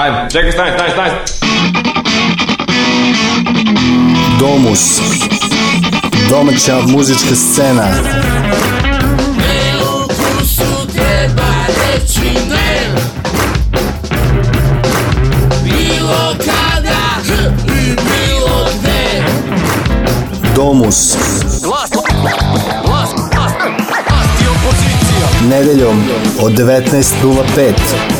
Ajmo, čekaj, stani, stani, stani. Domus. Domaća muzička scena. Ne ukusu treba reći ne. Bilo kada i bilo gde. Domus. Glas, glas, glas, glas i Nedeljom od 19.05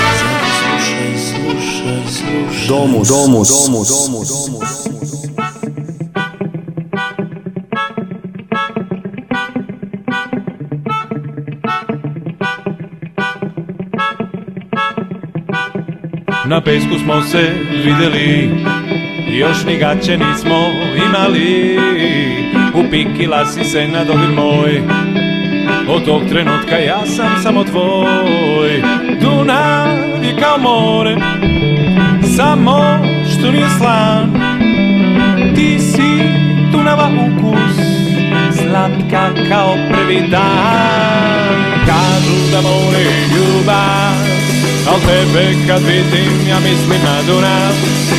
Domus, Domus, Domus, Domus. Domus. Na pesku smo se videli, još ni gaće nismo imali. Upikila si se na dodir moj, od tog trenutka ja sam samo tvoj. Dunav je kao more, samo što nije slan Ti si tunava ukus Slatka kao prvi dan Kažu da voli ljubav Al tebe kad vidim ja mislim na Dunav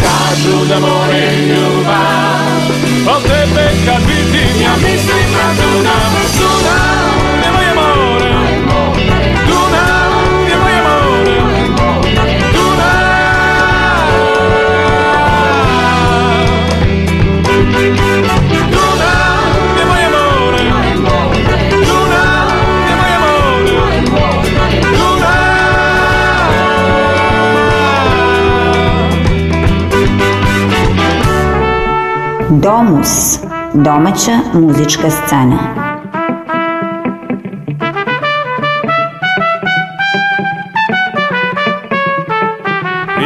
Kažu da voli ljubav Al tebe kad vidim ja mislim na Dunav Dunav Domus – domaća muzička scena.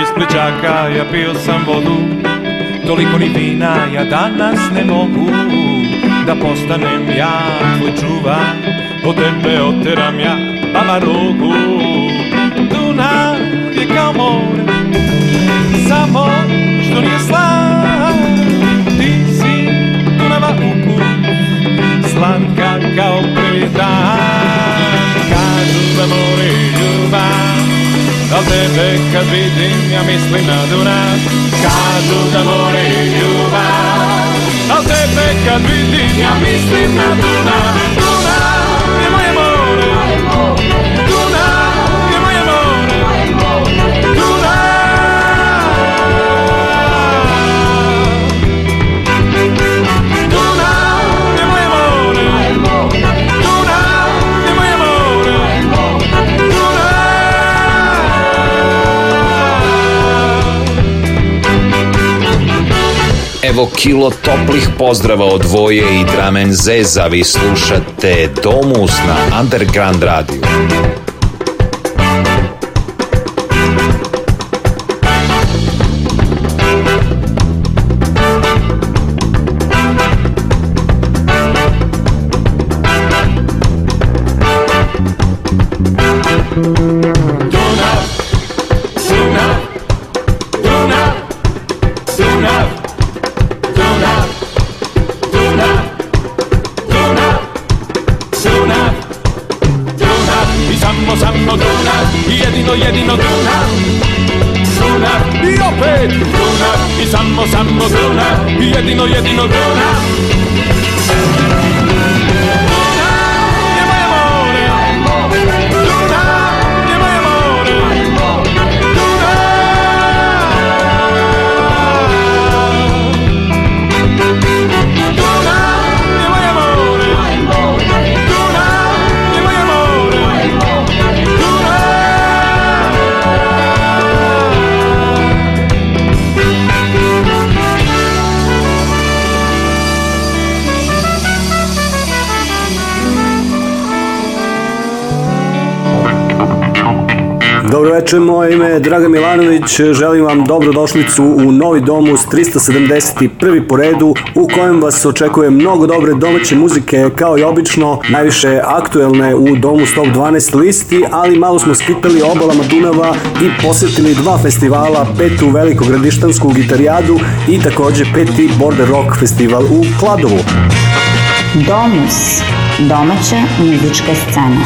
Iz pličaka ja pio sam vodu, toliko ni vina ja danas ne mogu, da postanem ja tvoj čuvar, od tebe oteram ja mama rogu. Dunav je kao more, samo što nije slav, slatka kao pridan Kažu da voli ljubav Al da tebe kad vidim ja mislim na Dunav Kažu da voli ljubav Al da tebe kad vidim ja mislim na Dunav Evo kilo toplih pozdrava od Voje i Dramen Zeza. Vi slušate Domus na Underground Radio. veče, moje ime je Dragan Milanović, želim vam dobrodošlicu u novi domus 371. po redu u kojem vas očekuje mnogo dobre domaće muzike kao i obično, najviše aktuelne u domu Top 12 listi, ali malo smo skitali obalama Dunava i posetili dva festivala, petu velikogradištansku gitarijadu i takođe peti Border Rock festival u Kladovu. Domus, domaća muzička scena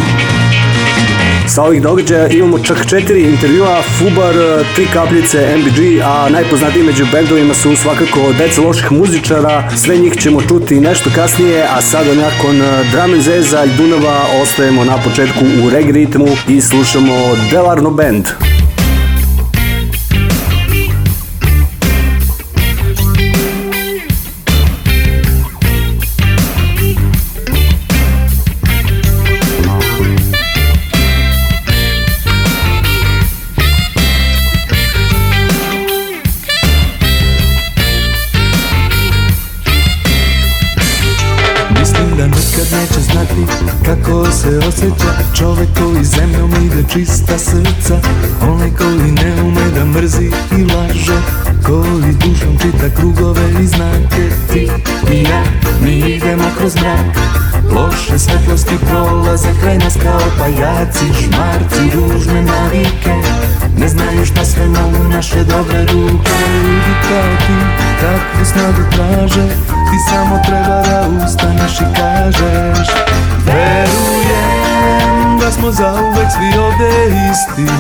sa ovih događaja. Imamo čak četiri intervjua, Fubar, eh, Tri kapljice, MBG, a najpoznatiji među bendovima su svakako Deca loših muzičara. Sve njih ćemo čuti nešto kasnije, a sada nakon eh, Dramen Zeza i Dunava ostajemo na početku u reg ritmu i slušamo Delarno Band. ko se osjeća čoveku i zemljom ide čista srca Onaj koji ne ume da mrzi i laže Koji dušom čita krugove i znake Ti i ja, mi idemo kroz mrak Loše svetlosti prolaze kraj nas kao pajaci Žmarci ružne navike Ne znaju šta sve mogu naše dobre ruke Ljudi kao ti takvu snagu traže Ti samo treba da ustaneš i kažeš Verujem da smo zauvek svi ovde isti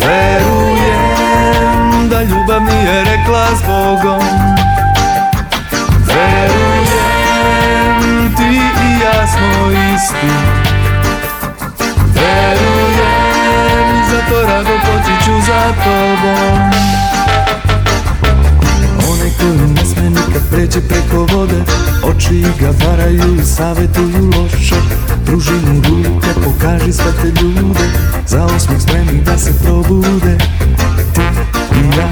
Verujem da ljubav nije rekla s Bogom Verujem da smo isti Verujem i zato rado potiću za tobom Onaj koju ne sme nikad preći preko vode Oči ga varaju i savetuju loše Druži mu ruke, pokaži sve te ljude Za osmih spremni da se probude Ti i ja,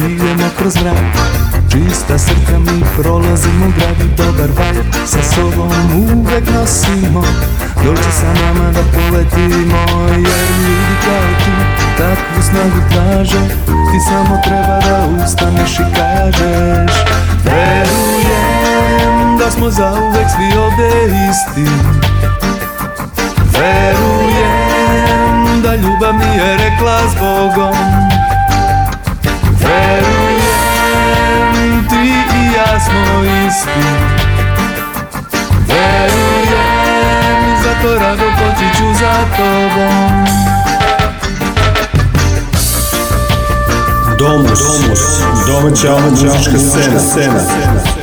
mi idemo kroz vrat Čista srca mi prolazimo gradi dobar vajt Sa sobom uvek nosimo Dođi sa nama da poletimo Jer ljudi kao ti takvu snagu traže Ti samo treba da ustaneš i kažeš Verujem da smo zauvek svi ovde isti Verujem da ljubav nije rekla s Bogom Verujem ja smo isti Verujem i zato rado poći ću za tobom Domus, Domus, domaća muzička scena, scena.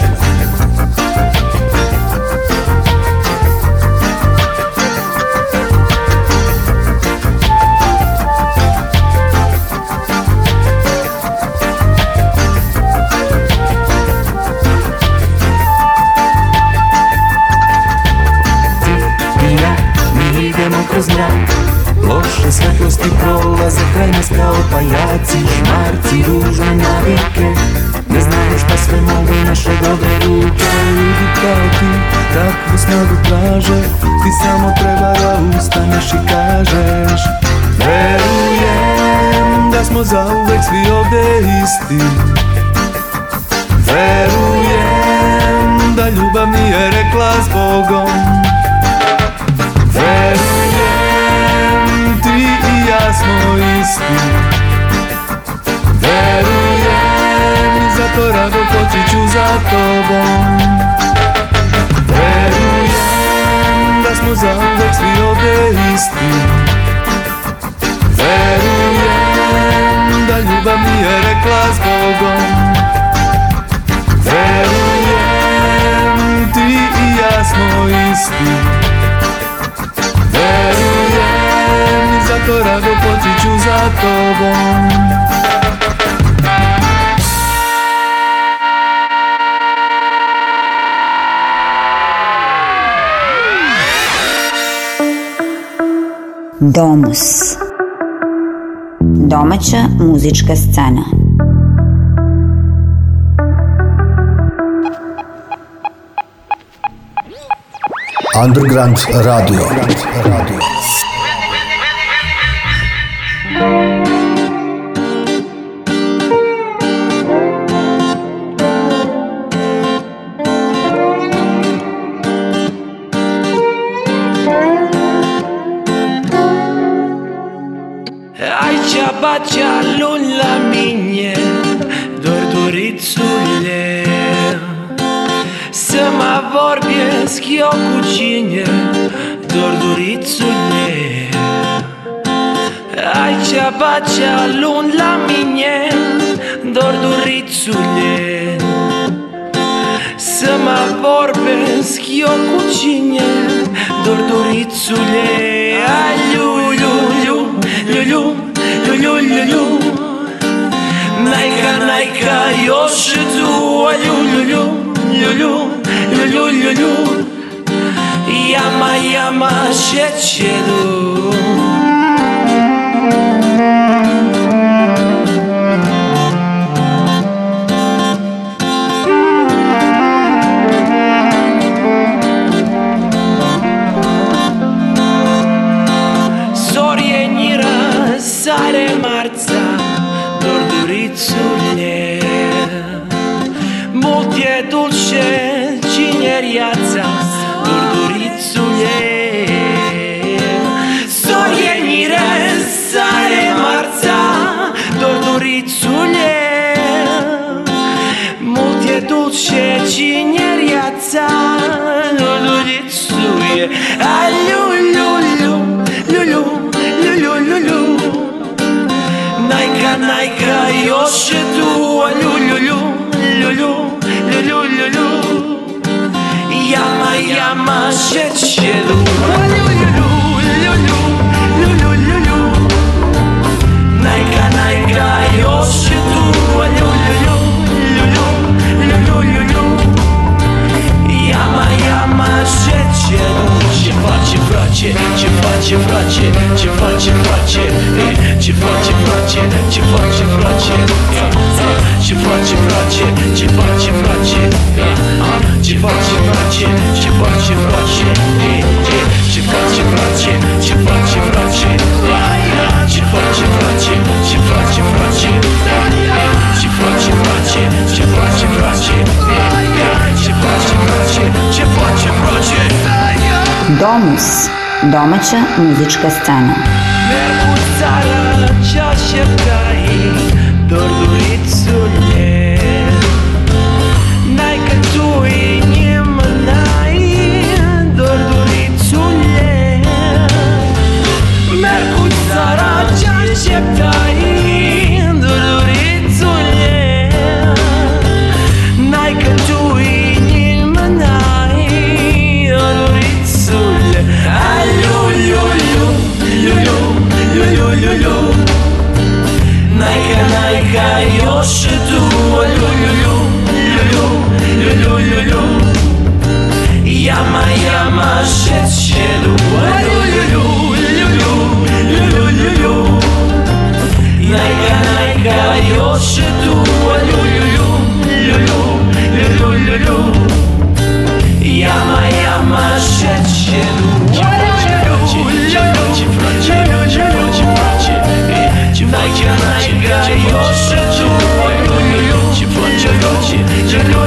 pajaci, šmarci, ružne navike Ne znaju šta pa sve mogu naše dobre ruke Ljudi kao ti, takvu snagu traže Ti samo treba da ustaneš i kažeš Verujem da smo zauvek svi ovde isti Verujem da ljubav nije rekla s Bogom Verujem ti i ja smo isti Verujem, zato rado potiću za tobom Verujem, da smo zauvek svi ovde isti Verujem, da ljubav mi je rekla s Bogom Verujem, ti i ja smo isti Verujem, zato rado potiću za tobom Domus Domaća muzička scena Underground Radio, Underground Radio. bracie, dziewacie, bracie, dziewacie, bracie, dziewacie, bracie, dziewacie, bracie, dziewacie, bracie, dziewacie, bracie, dziewacie, bracie, dziewacie, bracie, dziewacie, bracie, dziewacie, bracie, dziewacie, bracie, dziewacie, bracie, dziewacie, bracie, dziewacie, bracie, dziewacie, bracie, dziewacie, bracie, Domus. Domaća muzička scena. Nervu 我有我有我有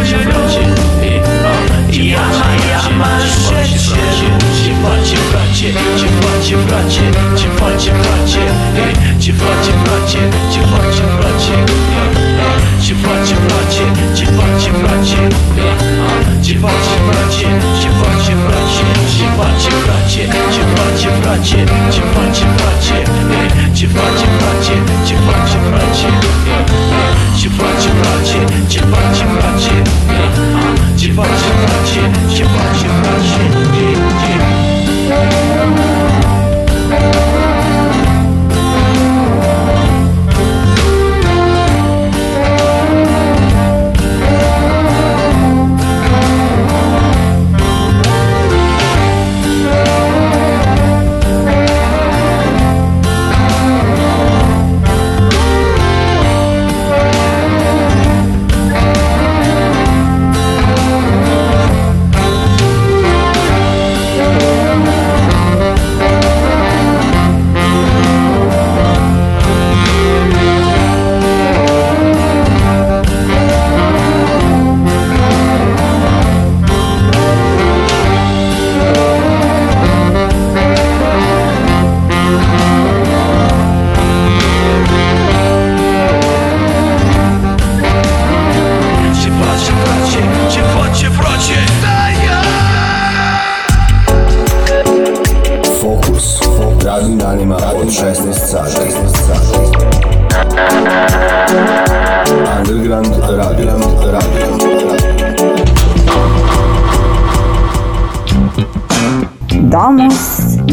face, ce face, face, ce face, face hey, Ce face, face, ce face, face Ce face, face, ce face, face Ce face, face, ce face, face Ce face, face, ce face, face Ce face, face, ce face, face Ce face, face Ce face, face, ce face, face Ce face, face, ce face, face Yeah, yeah. Música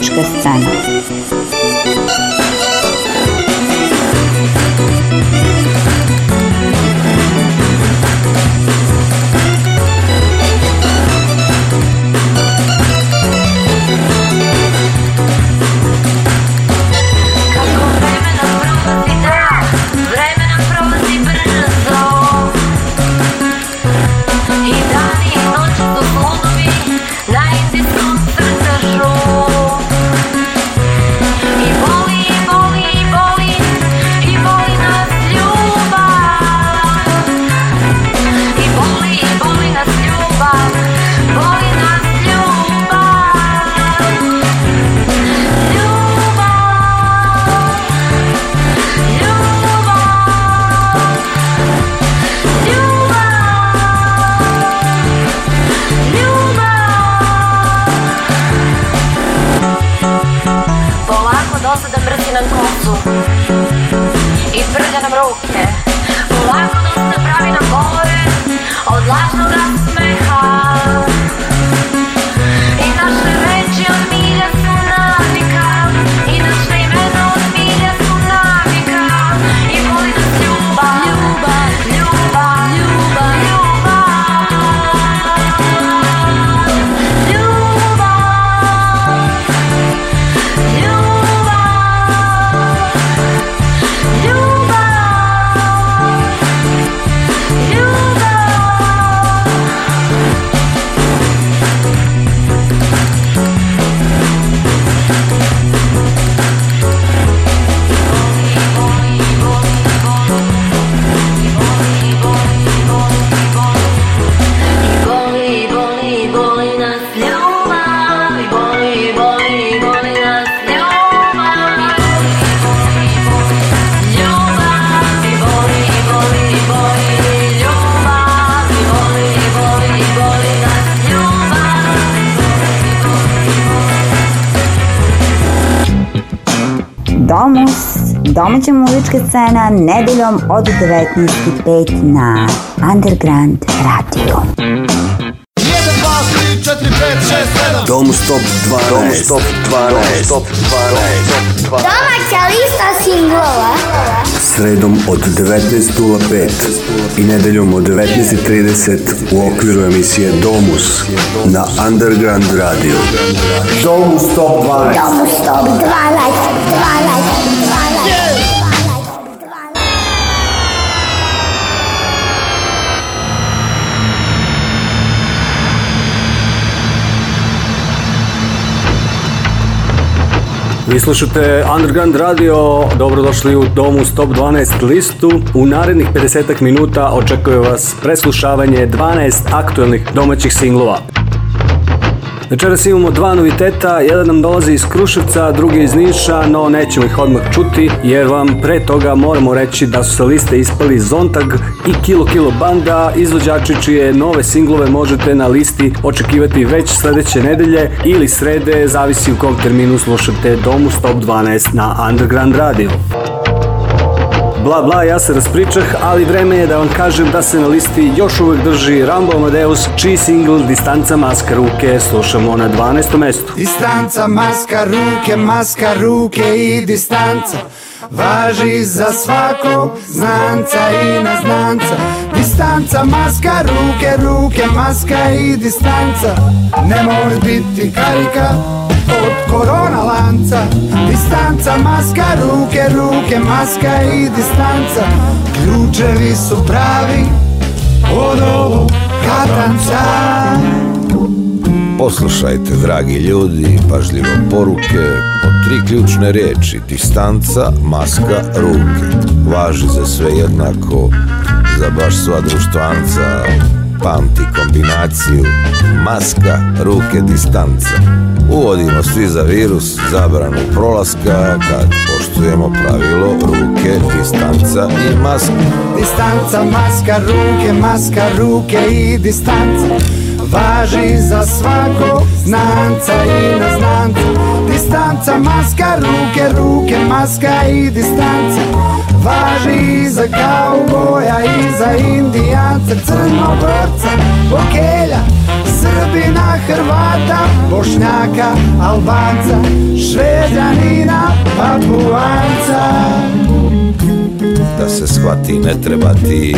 Капличка сцена. muzička scena nedeljom od 19.05 na Underground Radio. 1, 2, 3, 4, 5, 6, 7 Dom Stop 12 Dom Stop 12 Dom Stop 12 Domaća lista singlova Sredom od 19.05 i nedeljom od 19.30 u okviru emisije Domus na Underground Radio. Domus Top 12. Domus Top 12. Vi slušate Underground Radio, dobrodošli u Domu Stop 12 listu. U narednih 50 minuta očekuje vas preslušavanje 12 aktuelnih domaćih singlova. Večeras imamo dva noviteta, jedan nam dolazi iz Kruševca, drugi iz Niša, no nećemo ih odmah čuti jer vam pre toga moramo reći da su sa liste ispali Zontag i Kilo Kilo Banda, izvođači čije nove singlove možete na listi očekivati već sledeće nedelje ili srede, zavisi u kom terminu slušate Domu Stop 12 na Underground Radio. Bla bla, ja se raspričah, ali vreme je da vam kažem da se na listi još uvek drži Rambo Amadeus, čiji singl Distanca maska ruke slušamo na 12. mestu. Distanca maska ruke, maska ruke i distanca Važi za svakog znanca i neznanca Distanca, maska, ruke, ruke, maska i distanca Nemoj biti karika od korona lanca Distanca, maska, ruke, ruke, maska i distanca Ključevi su pravi od ovog katanca Poslušajte, dragi ljudi, pažljivo poruke o tri ključne reči distanca, maska, ruke. Važi za sve jednako, za baš sva društvanca. Pamti kombinaciju maska, ruke, distanca. Uvodimo svi za virus zabranu prolaska kad poštujemo pravilo ruke, distanca i maska. Distanca, maska, ruke, maska, ruke i distanca. Važi za svako znanca i na znancu Distanca, maska, ruke, ruke, maska i distanca Važi i za kauboja i za indijanca Crnogorca, Bokelja, Srbina, Hrvata, Bošnjaka, Albanca Šveđanina, Papuanca da se shvati Ne treba ti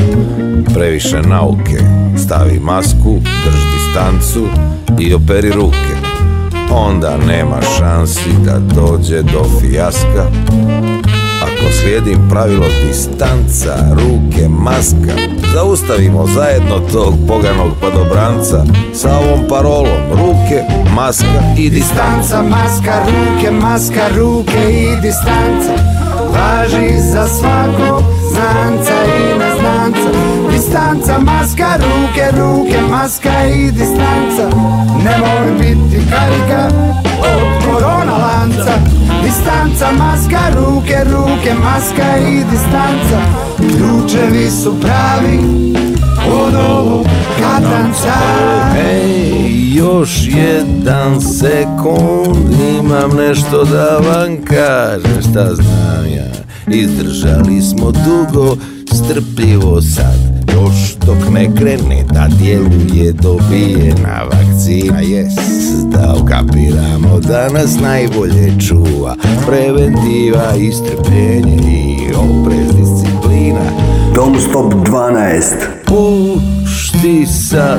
previše nauke Stavi masku, drži distancu i operi ruke Onda nema šansi da dođe do fijaska Ako slijedim pravilo distanca, ruke, maska Zaustavimo zajedno tog poganog padobranca Sa ovom parolom ruke, maska i distanca Distanca, maska, ruke, maska, ruke i distanca važi za svakog znanca i neznanca Distanca, maska, ruke, ruke, maska i distanca Nemoj biti karika od korona lanca Distanca, maska, ruke, ruke, maska i distanca Ključevi su pravi od ovog dancar Hej, još jedan sekund Imam nešto da vam kažem Šta znam ja Izdržali smo dugo Strpljivo sad još dok ne krene da djeluje dobijena vakcina Jes, da ukapiramo da nas najbolje čuva Preventiva i strpljenje i oprez disciplina Dom Stop 12 Put Znaš ti sad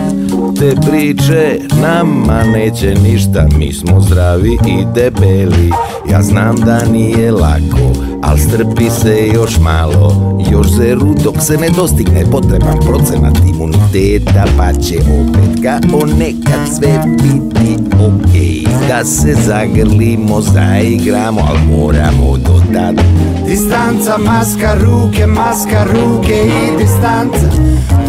te priče Nama neće ništa Mi smo zdravi i debeli Ja znam da nije lako Al strpi se još malo Još zeru dok se ne dostigne Potreban procenat imuniteta Pa će opet kao nekad sve biti okej okay. Da se zagrlimo, zaigramo Al moramo do tad Distanca, maska, ruke, maska, ruke i distanca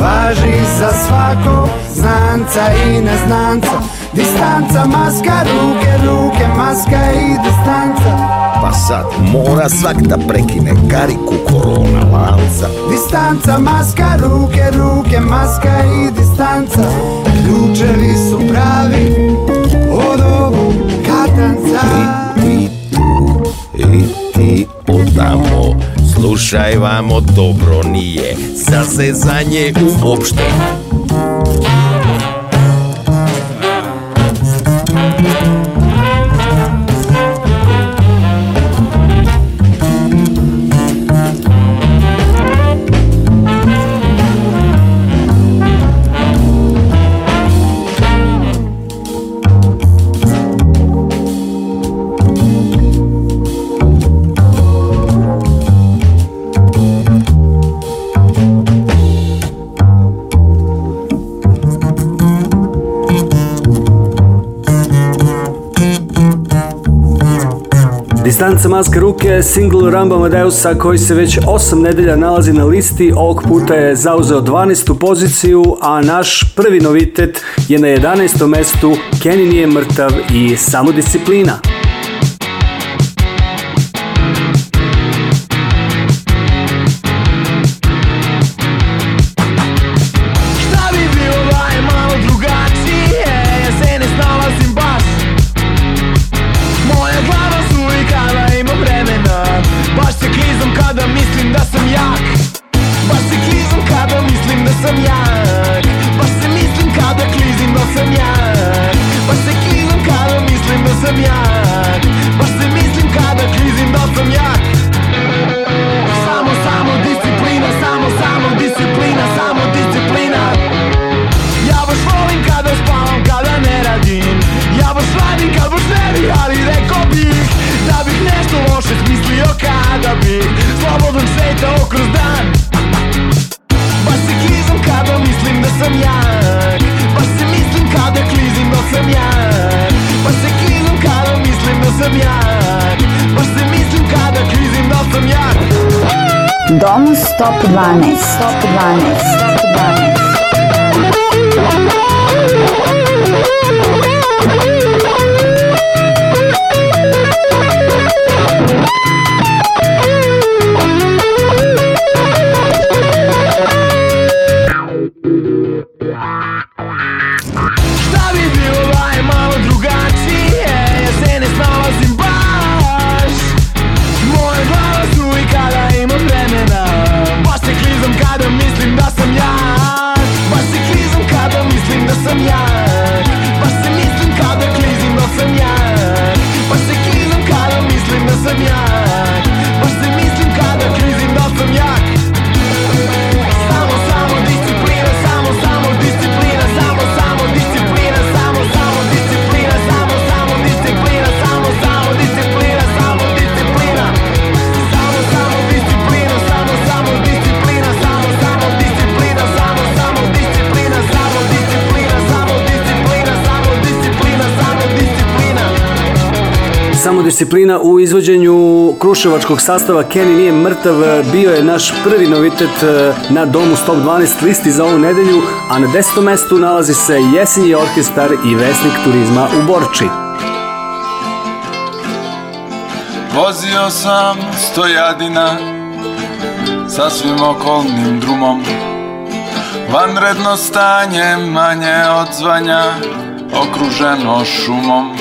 Važi za svako znanca i neznanca Distanca, maska, ruke, ruke, maska i distanca Pa sad mora svak da prekine kariku korona lanca Distanca, maska, ruke, ruke, maska i distanca Ključevi su pravi od ovog katanca I ti tu, i ti odamo Slušaj vamo, dobro nije za zezanje uopšte Thank Distanca maske ruke, single Ramba Madeusa koji se već 8 nedelja nalazi na listi, ovog puta je zauzeo 12. poziciju, a naš prvi novitet je na 11. mestu Kenny nije mrtav i samodisciplina. disciplina. Top stop Top 12. disciplina u izvođenju kruševačkog sastava Kenny nije mrtav bio je naš prvi novitet e, na domu Stop 12 listi za ovu nedelju, a na desetom mestu nalazi se Jesenji orkestar i vesnik turizma u Borči. Vozio sam stojadina sa svim okolnim drumom Vanredno stanje manje od zvanja okruženo šumom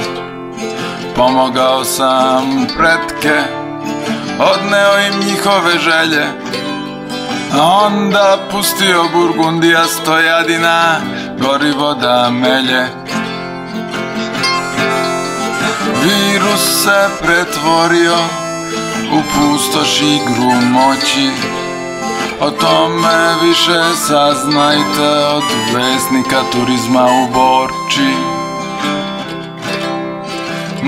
Pomogao sam pretke Odneo im njihove želje A onda pustio Burgundija stojadina Gori voda melje Virus se pretvorio U pustoš igru moći o tome više saznajte od vesnika turizma u Borči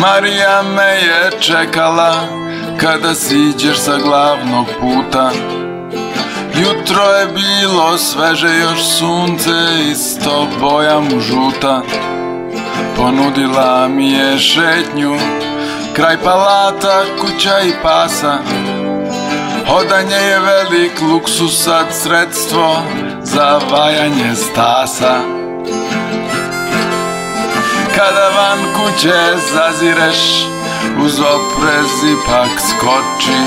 Marija me je čekala kada siđeš sa glavnog puta Jutro je bilo sveže još sunce i boja mu žuta Ponudila mi je šetnju kraj palata, kuća i pasa Hodanje je velik luksus, sad sredstvo za vajanje stasa kada van kuće zazireš Uz oprez ipak skoči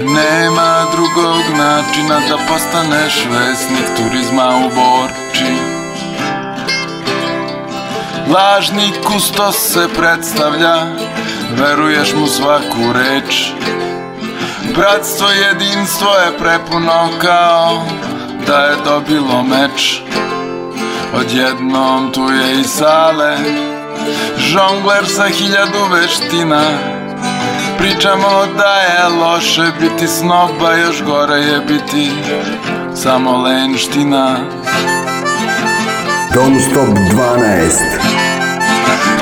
Nema drugog načina da postaneš vesnik turizma u Borči Lažni kustos se predstavlja Veruješ mu svaku reč Bratstvo jedinstvo je prepuno kao Da je dobilo meč Odjednom tu je i sale Žongler sa hiljadu veština Pričamo da je loše biti snoba Još gore je biti samo lenština Don Stop 12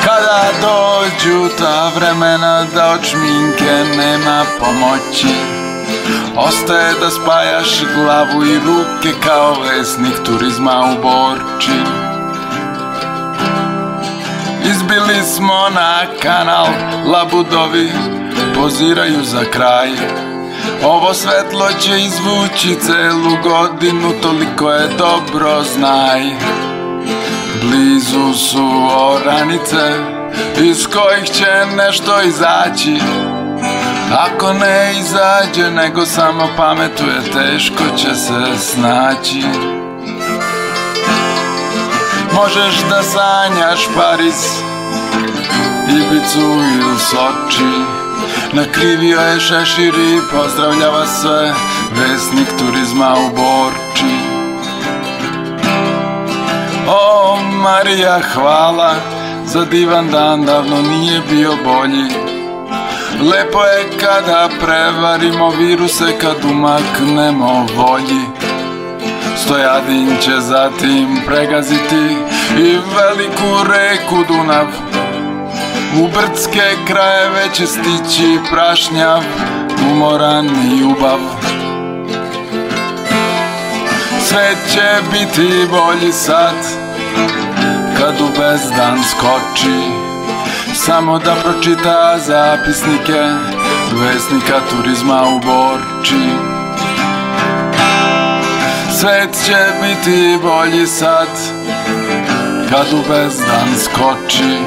Kada dođu ta vremena da od šminke nema pomoći Ostaje da spajaš glavu i ruke kao vesnik turizma u Borči Izbili smo na kanal, labudovi poziraju za kraj Ovo svetlo će izvući celu godinu, toliko je dobro znaj Blizu su oranice, iz kojih će nešto izaći Ako ne izađe, nego samo pametuje, teško će se snaći. Možeš da sanjaš Pariz, Ibicu u Soči. Nakrivio je šešir i vas sve, vesnik turizma u Borči. O, Marija, hvala, za divan dan davno nije bio bolji. Lepo je kada prevarimo viruse Kad umaknemo volji Stojadin će zatim pregaziti I veliku reku Dunav U brdske krajeve će stići prašnjav Umoran ljubav Sve će biti bolji sad Kad u bezdan skoči Samo da pročita zapisnike Vesnika turizma u Borči Svet će biti bolji sad Kad u bezdan skoči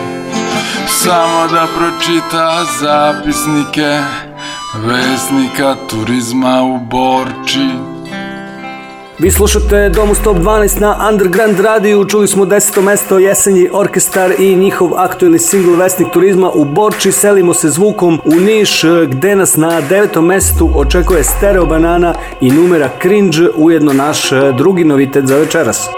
Samo da pročita zapisnike Vesnika turizma u Borči Vi slušate Domu Stop 12 na Underground radiju, čuli smo 10. mesto jesenji orkestar i njihov aktuelni singl Vesnik turizma u Borči, selimo se zvukom u Niš gde nas na 9. mestu očekuje Stereo Banana i numera Cringe, ujedno naš drugi novitet za večeras.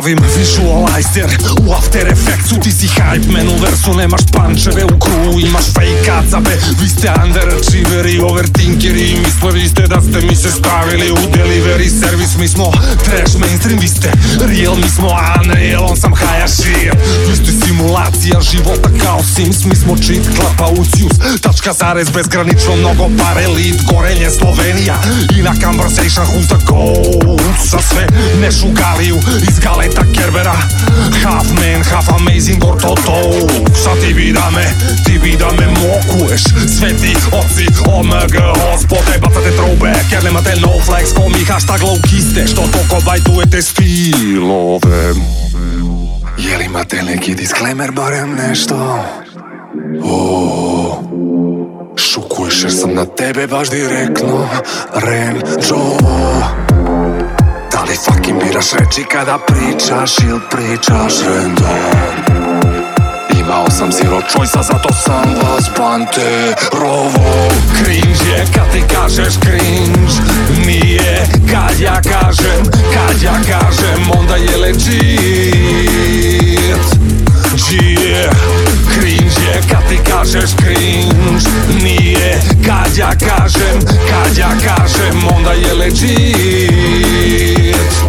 bavim visualizer U After Effectsu ti si hype man u versu Nemaš pančeve u kru, imaš fake kacabe Vi ste underachieveri, overthinkeri Mislili ste da ste mi se stavili u delivery service Mi smo trash mainstream, vi ste real Mi smo unreal, on sam hajašir Vi ste simulacija života kao Sims Mi smo cheat klapa Lucius Tačka zarez bezgranično mnogo pare Lid, korenje Slovenija I na conversation who's the goat Za sve ne šugaliju iz gale Ајта кербера Half man, half amazing гортото Са ти видаме, ти видаме мокуеш Свети, оци, омг, господ Ебата те трубе, кер немате no flex Коми хаштаг лоу кисте Што токо бајтуете стилове Јели имате неки дисклемер, барем нешто? шукуеш, јер сам на тебе баш директно Рен Джо li fucking biraš reči kada pričaš ili pričaš Rendon Imao sam zero choice-a, zato sam vas bante rovo Cringe je kad ti kažeš cringe Nije kad ja kažem, kad ja kažem Onda je legit Čije cringe je kad ti kažeš cringe Nije kad ja kažem, kad ja kažem Onda je legit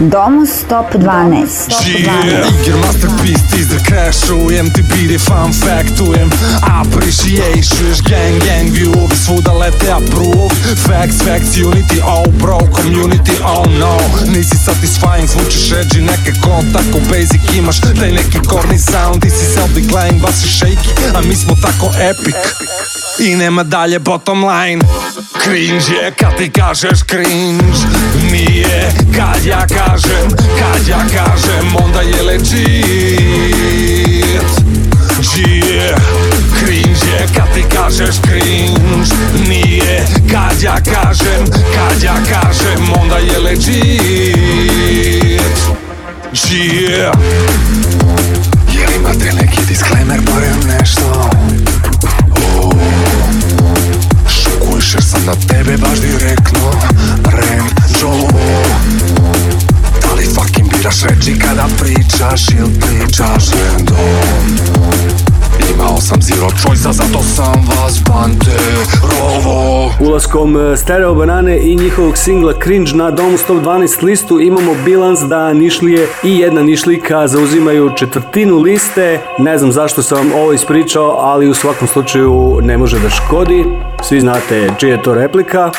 Domus Top 12. Top 12. Iger masterpiece, teaser crashujem, ti biri fan factujem, appreciations, gang, gang viewovi, svuda lete approve, facts, facts, unity, oh bro, community, oh no, nisi satisfying, zvučiš edgy, neke ko, tako basic imaš, taj neki corny sound, ti si self decline, baš si shaky, a mi smo tako epic. epic. I nema dalje bottom line Cringe je kad ti kažeš cringe Nije kad ja kažem Kad ja kažem onda je legit Čije Cringe je kad ti kažeš cringe Nije kad ja kažem Kad ja kažem onda je legit Čije Jel imate neki disclaimer barem nešto misliš sam na tebe baš direktno Range Da li fucking biraš reči kada pričaš ili pričaš random Imao sam zero choice-a, zato sam vas banterovo Ulaskom e, Stereo Banane i njihovog singla Cringe na domu 112 listu imamo bilans da Nišlije i jedna Nišlika zauzimaju četvrtinu liste. Ne znam zašto sam ovo ispričao, ali u svakom slučaju ne može da škodi. Svi znate čija je to replika.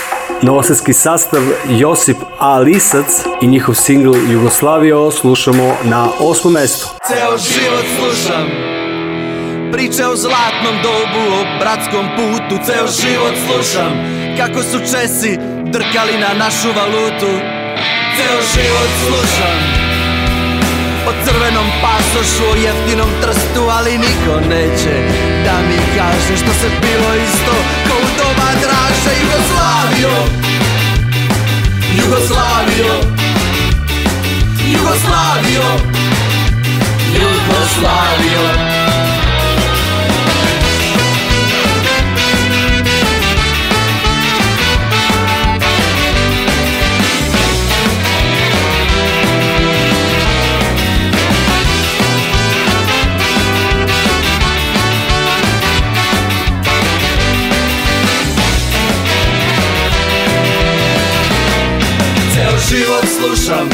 Novosadski sastav Josip A. Lisac i njihov singl Jugoslavio slušamo na osmom mestu. Ceo život slušam Priče o zlatnom dobu, o bratskom putu Ceo život slušam Kako su Česi drkali na našu valutu Ceo život slušam po crvenom pasošu o jeftinom trstu Ali niko neće da mi kaže što se bilo isto Ko u doba draže Jugoslavio Jugoslavio Jugoslavio Jugoslavio život slušam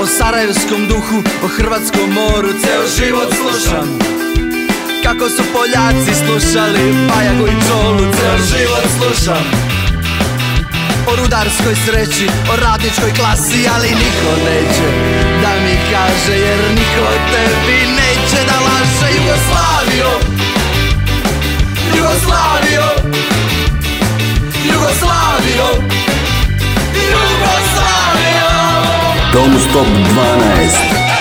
O sarajevskom duhu, o hrvatskom moru Ceo život slušam Kako su Poljaci slušali Bajagu i Čolu Ceo život slušam O rudarskoj sreći, o radničkoj klasi Ali niko neće da mi kaže Jer niko tebi neće da laže Jugoslavio Jugoslavio Jugoslavio Don't Stop 12.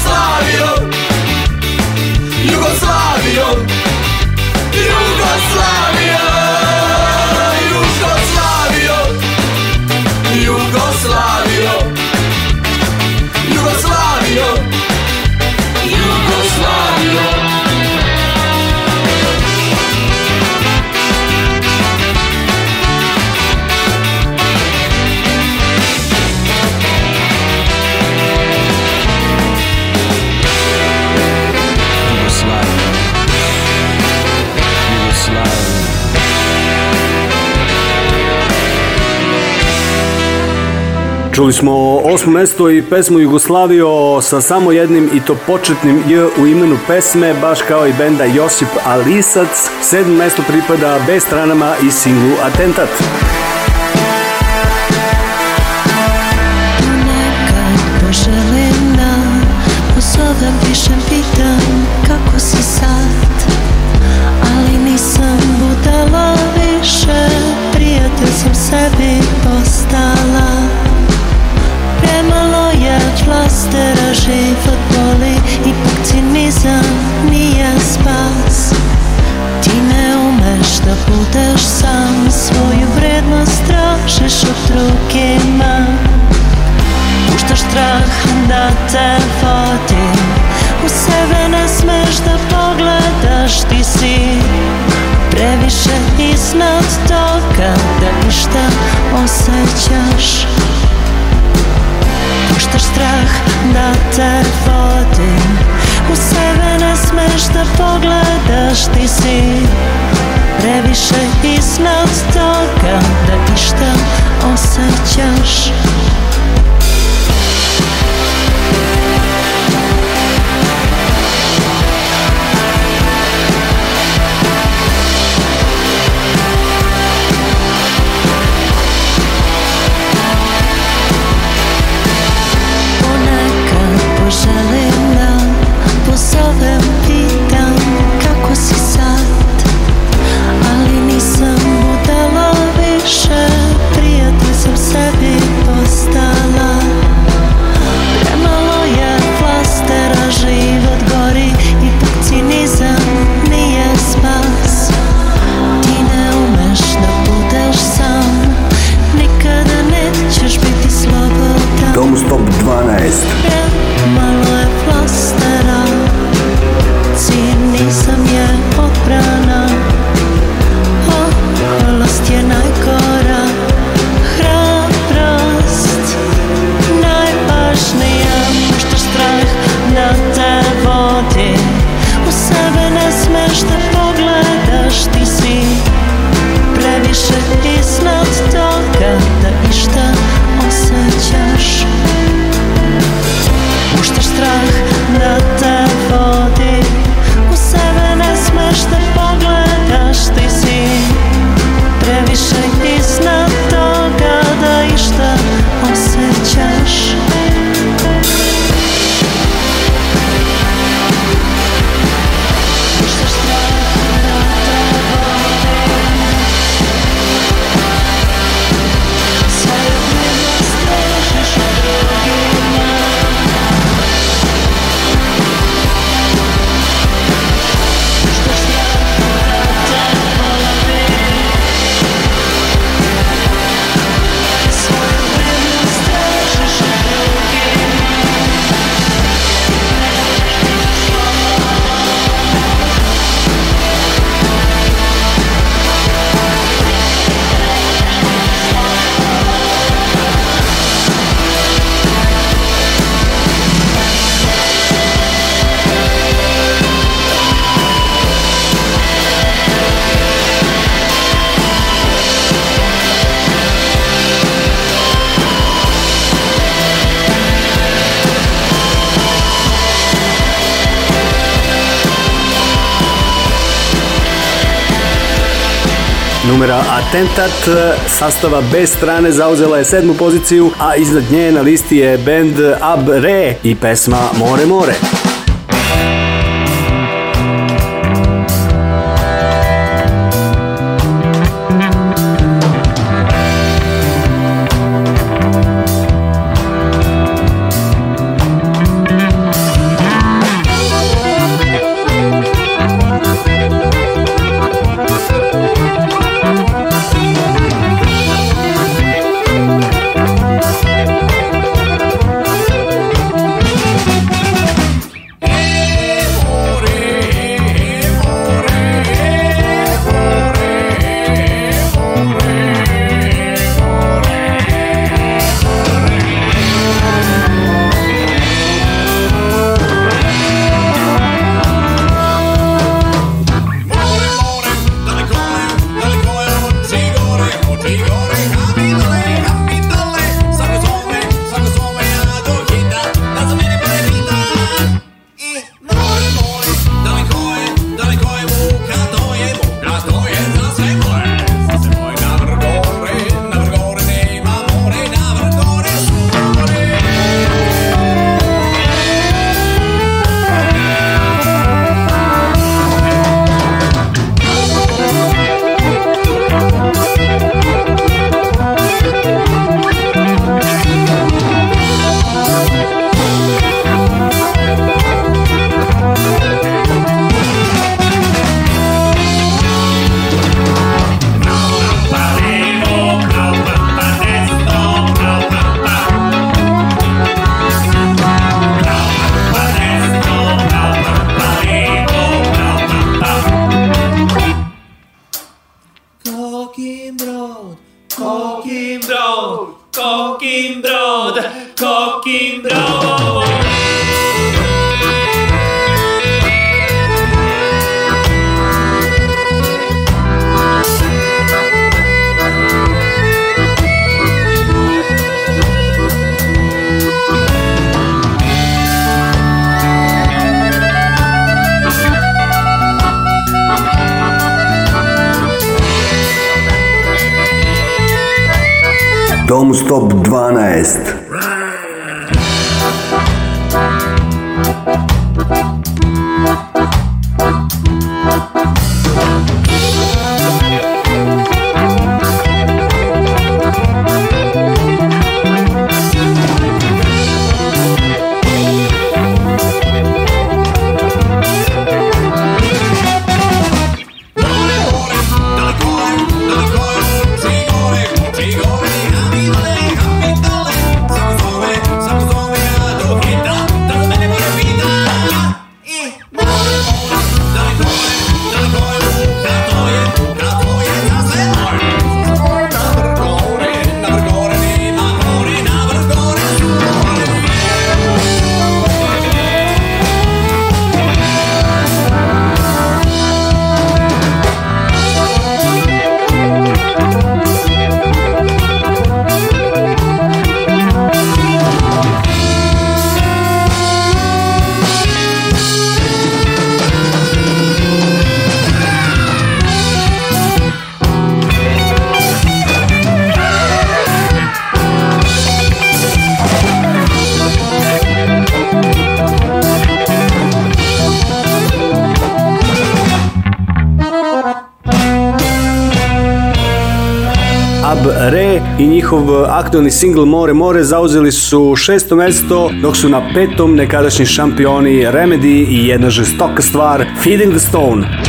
Jugoslavijom Jugoslavijom Jugoslavijom Čuli smo osmo mesto i pesmu Jugoslavio sa samo jednim i to početnim J u imenu pesme, baš kao i benda Josip Alisac. Sedmo mesto pripada B stranama i singlu Atentat. Mentat eh, sastava bez strane zauzela je sedmu poziciju, a iznad nje na listi je bend Ab Re i pesma More More. stop 12. njihov e, aktualni single More More zauzeli su šesto mesto, dok su na petom nekadašnji šampioni Remedy i jedna žestoka stvar Feeding the Stone.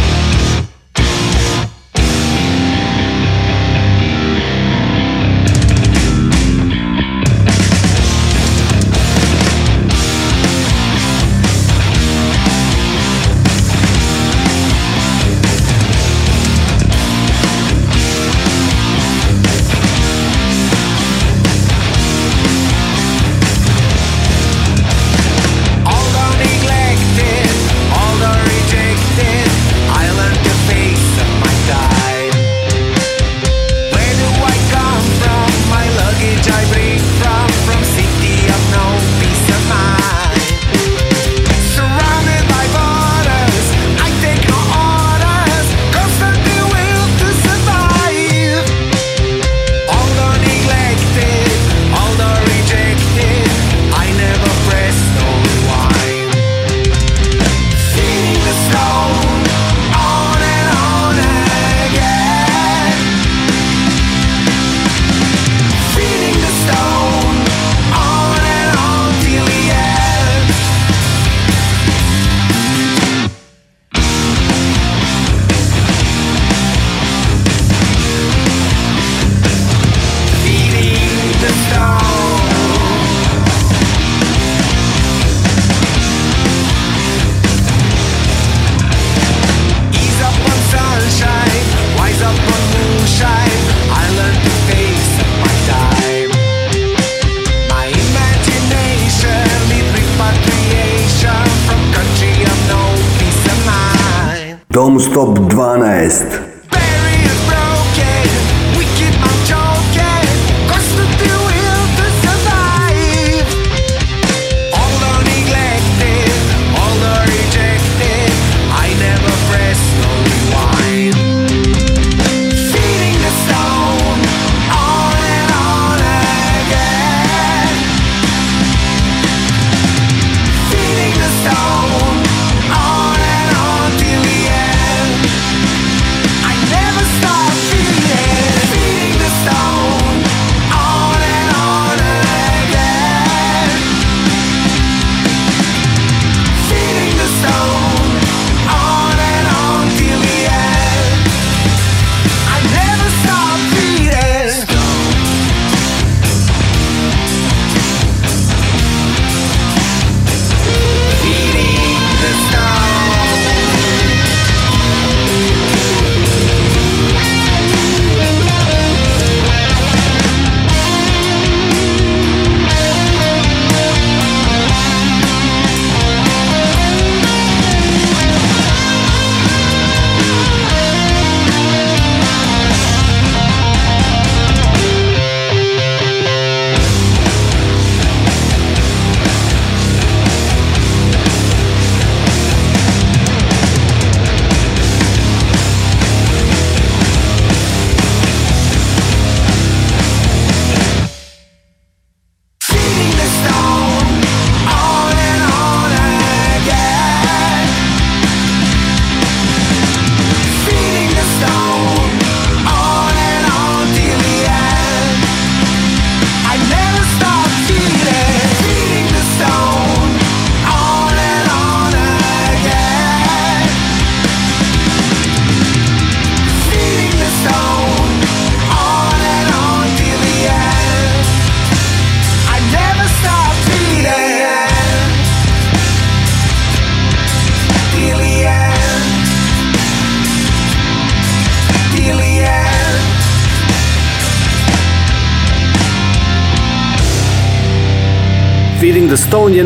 domu stop 12.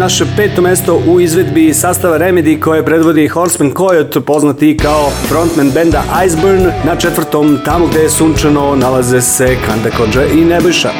naše peto mesto u izvedbi sastava Remedy koje predvodi Horseman Coyote, poznati kao frontman benda Iceburn. Na četvrtom, tamo gde je sunčano, nalaze se Kanda Kođa i Nebojša.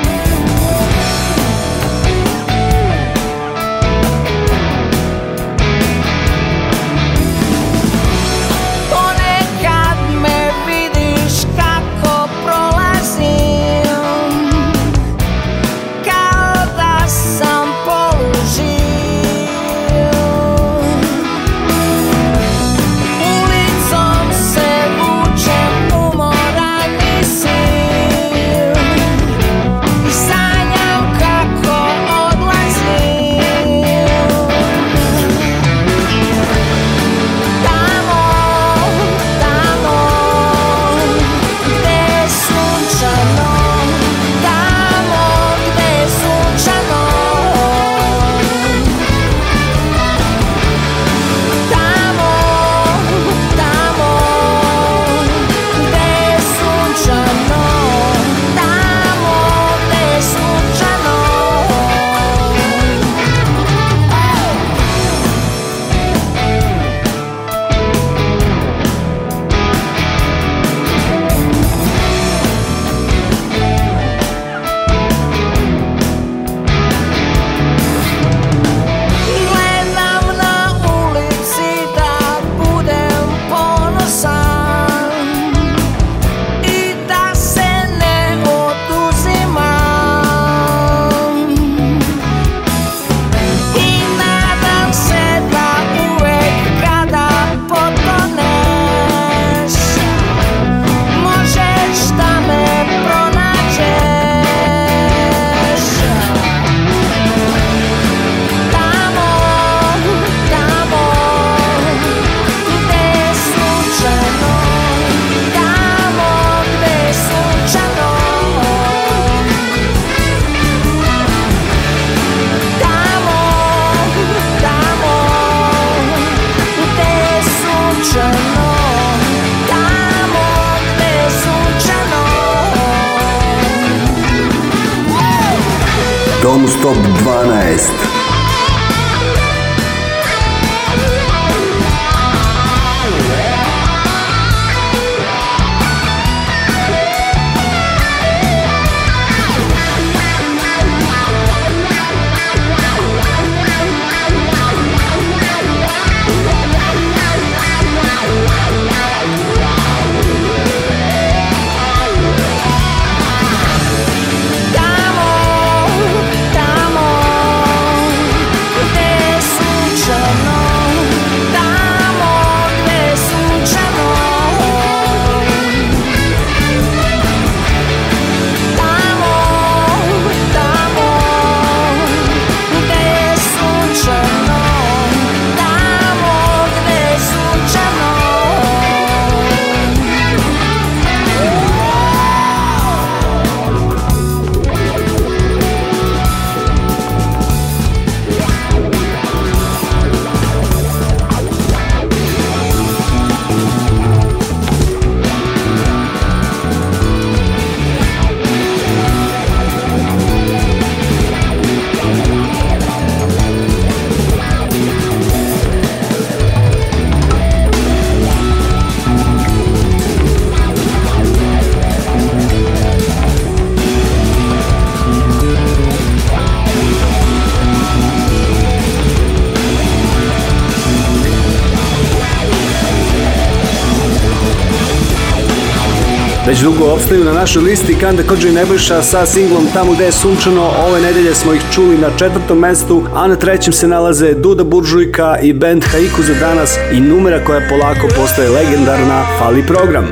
dugo opstaju na našoj listi Kanda Kođe i Nebojša sa singlom Tamo gde je sunčano. Ove nedelje smo ih čuli na četvrtom mestu, a na trećem se nalaze Duda Buržujka i band Haiku za danas i numera koja polako postaje legendarna Fali program.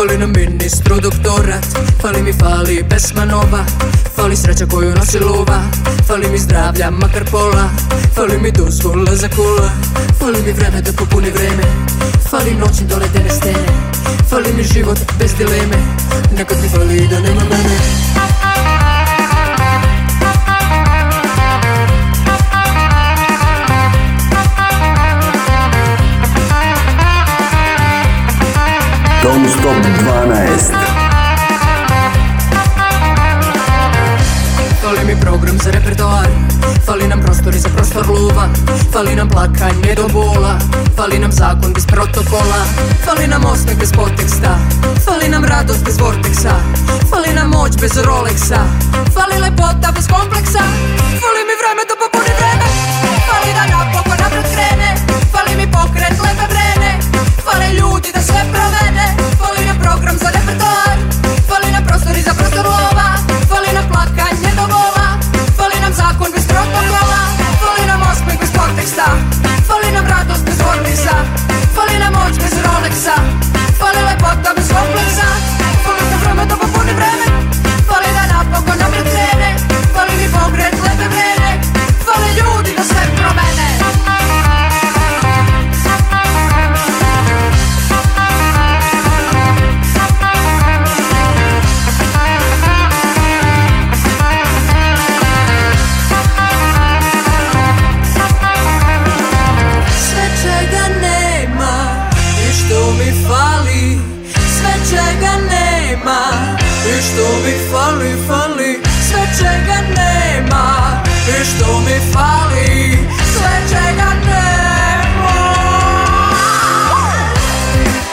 Fali nam ministru doktorat Fali mi fali pesma nova Fali sreća koju nosi luva Fali mi zdravlja makar pola Fali mi dozvola za kula Fali mi vreme da popuni vreme Fali noći do ledene stene Fali mi život bez dileme Nekad mi fali da nema mene Don't Stop 12 Fali mi program za repertoar Fali nam prostori za prostor luva Fali nam plakanje do bola Fali nam zakon bez protokola Fali nam osmeh bez poteksta Fali nam radost bez vorteksa Fali nam moć bez Rolexa Fali lepota bez kompleksa Fali mi vreme da popuni vreme Fali da napokon napred krene Fali mi pokret lepe vrene Fale ljudi da sve promene Fali na program za repertoar Fali na prostori za prostor lova Fali na plakanje do vola Fali nam zakon bez protokola Fali nam osmeh bez konteksta Fali nam radost bez Orlisa Fali nam moć bez Rolexa Fali lepota bez kompleksa Fali nam vreme da popuni vreme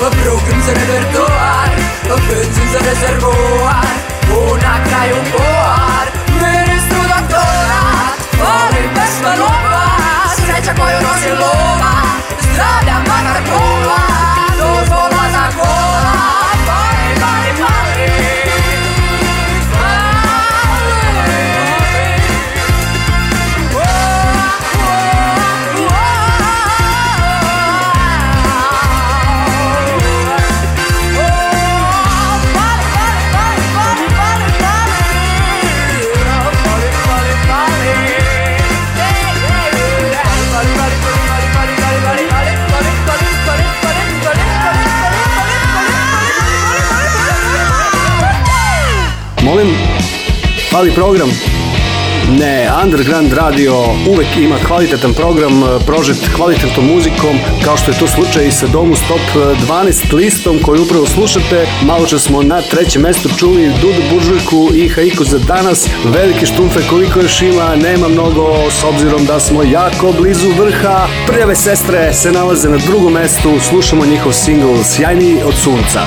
Brugim pa za repertoar, benzin pa za rezervoar U na kraju poar, ministru doktorat Volim pesma nova, sreća koju nosi lova Zdravi molim. Ali program, ne, Underground Radio uvek ima kvalitetan program, e, prožet kvalitetnom muzikom, kao što je to slučaj i sa Domu Stop 12 e, listom koju upravo slušate. Malo čas smo na trećem mestu čuli Dudu Buržujku i Haiku za danas. Velike štumfe koliko još ima, nema mnogo, s obzirom da smo jako blizu vrha. Prljave sestre se nalaze na drugom mestu, slušamo njihov single Sjajni od sunca.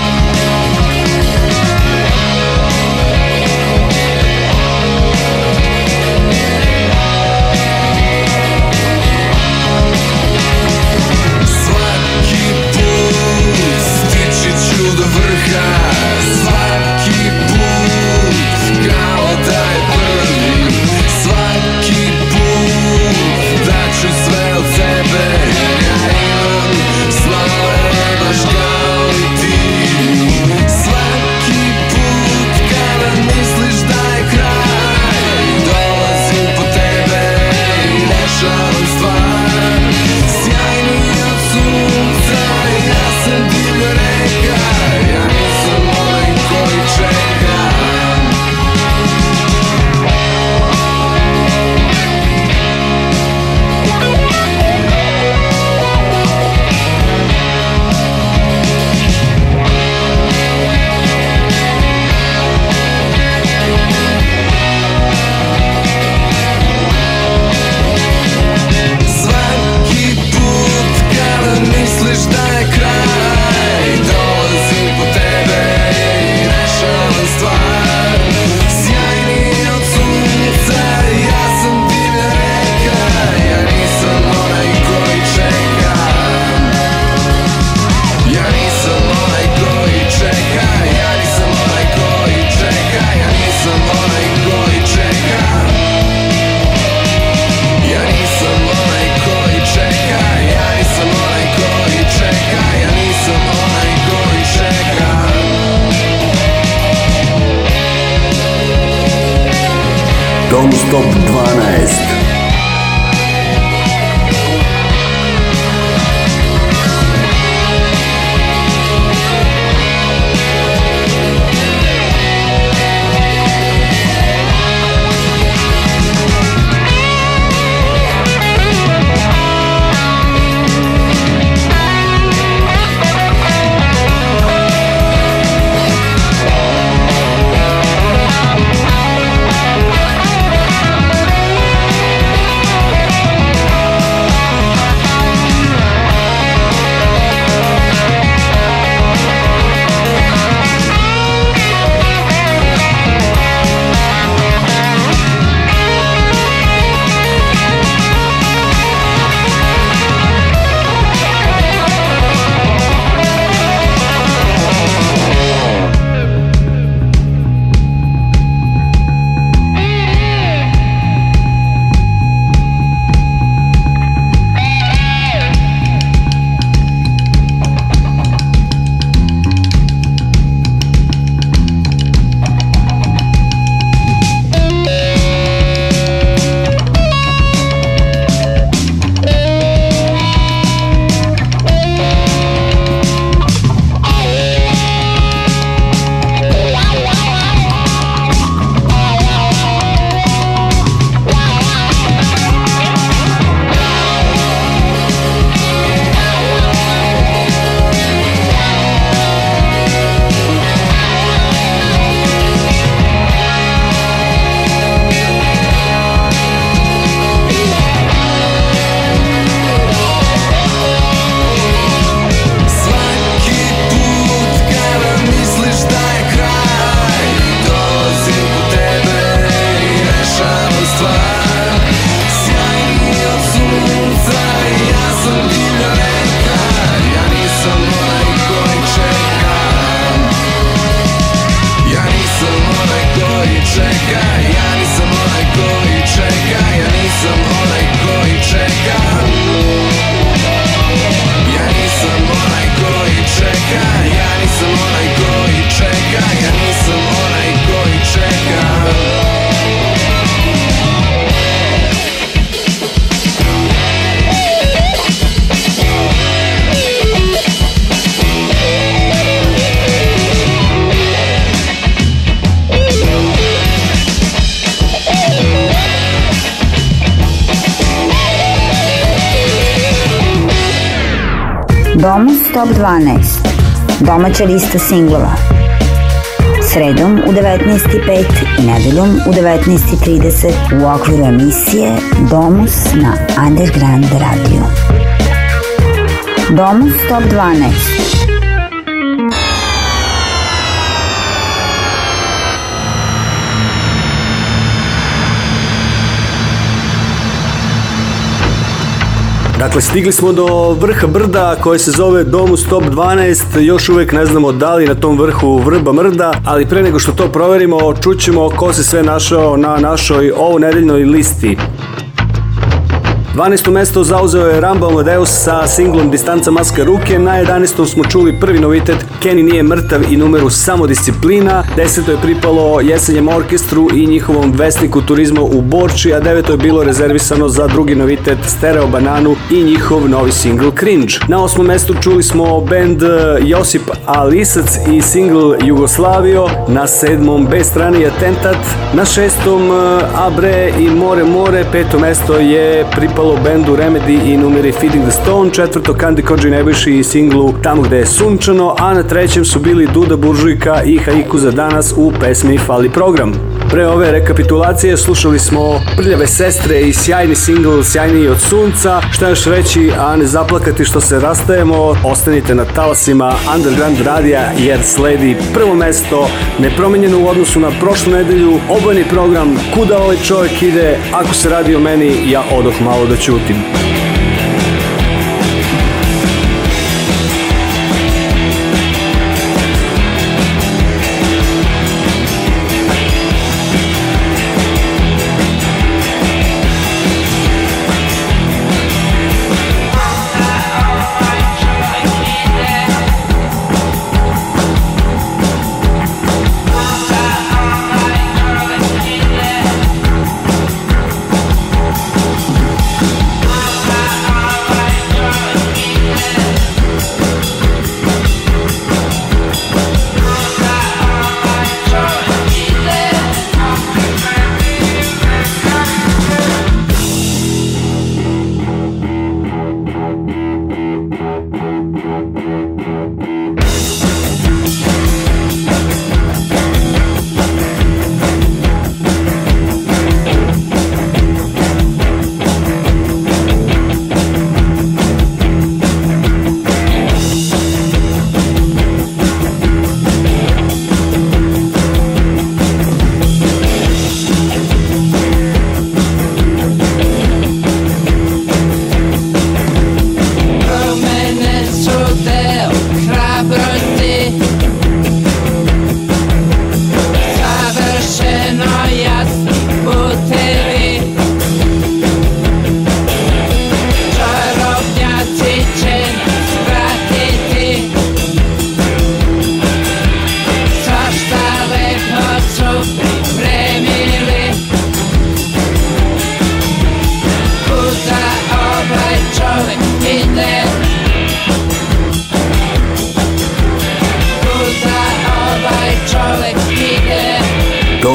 Domus Top 12. Domaća lista singlova. Sredom u 19.05 i nedeljom u 19.30 u okviru emisije Domus na Underground Radio. Domus Top 12. Dakle, stigli smo do vrha brda koje se zove Domus Top 12. Još uvek ne znamo da li na tom vrhu vrba mrda, ali pre nego što to proverimo, čućemo ko se sve našao na našoj ovonedeljnoj listi. 12. mesto zauzeo je Rumble Amadeus sa singlom Distanca maska ruke. Na 11. smo čuli prvi novitet Kenny nije mrtav i numeru Samodisciplina. 10. je pripalo Jesenjem orkestru i njihovom vesniku turizma u Borči, a 9. je bilo rezervisano za drugi novitet Stereo Bananu i njihov novi single Cringe. Na 8. mestu čuli smo band eh, Josip Alisac i single Jugoslavio. Na 7. B strani je Tentat. Na 6. Eh, Abre i More More. 5. mesto je pripalo solo bendu Remedy i numeri Feeding the Stone, četvrto Candy Koji Nebiši i singlu Tamo gde je sunčano, a na trećem su bili Duda Buržujka i Haiku za danas u pesmi Fali program. Pre ove rekapitulacije slušali smo Prljave sestre i sjajni singl Sjajniji od sunca. Šta još reći, a ne zaplakati što se rastajemo, ostanite na talasima Underground radija jer sledi prvo mesto, nepromenjeno u odnosu na prošlu nedelju, obojni program Kuda ovaj čovjek ide, ako se radi o meni, ja odoh malo Ходочукин.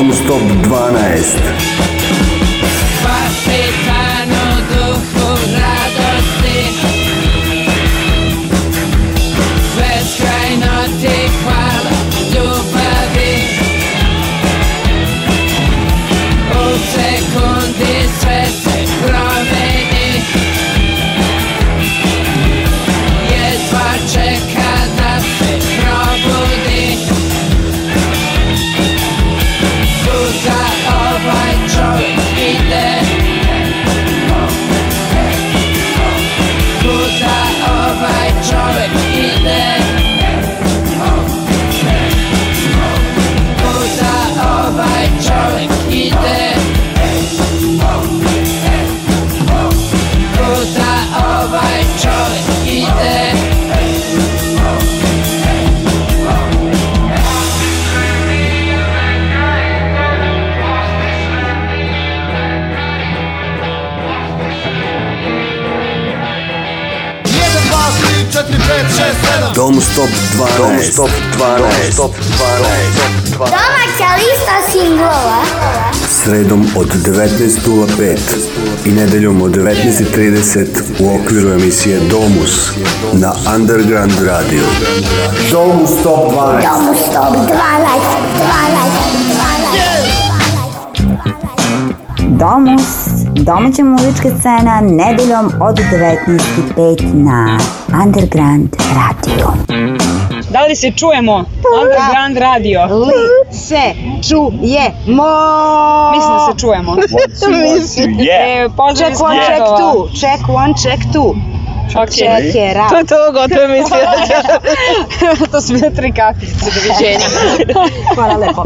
Non Stop 12. Dom Stop 12. Dom Stop 12. Dom Stop 12. Domaća lista singlova. Sredom od 19.05 i nedeljom od 19.30 u okviru emisije Domus na Underground Radio. Domus Stop 12. Domus Stop 12. 12. 12. 12. Domus, domaća muzička scena, nedeljom od 19.05 na Underground Radio. Da li se čujemo? Underground Radio. Li se čujemo? Mislim da se čujemo. E, one, two, one, two, yeah. E, pozdrav check one, check two. Check one, check two. Okay. To je to, gotovo mi svijetlja. to su bile tri kapljice, doviđenja. Hvala lepo.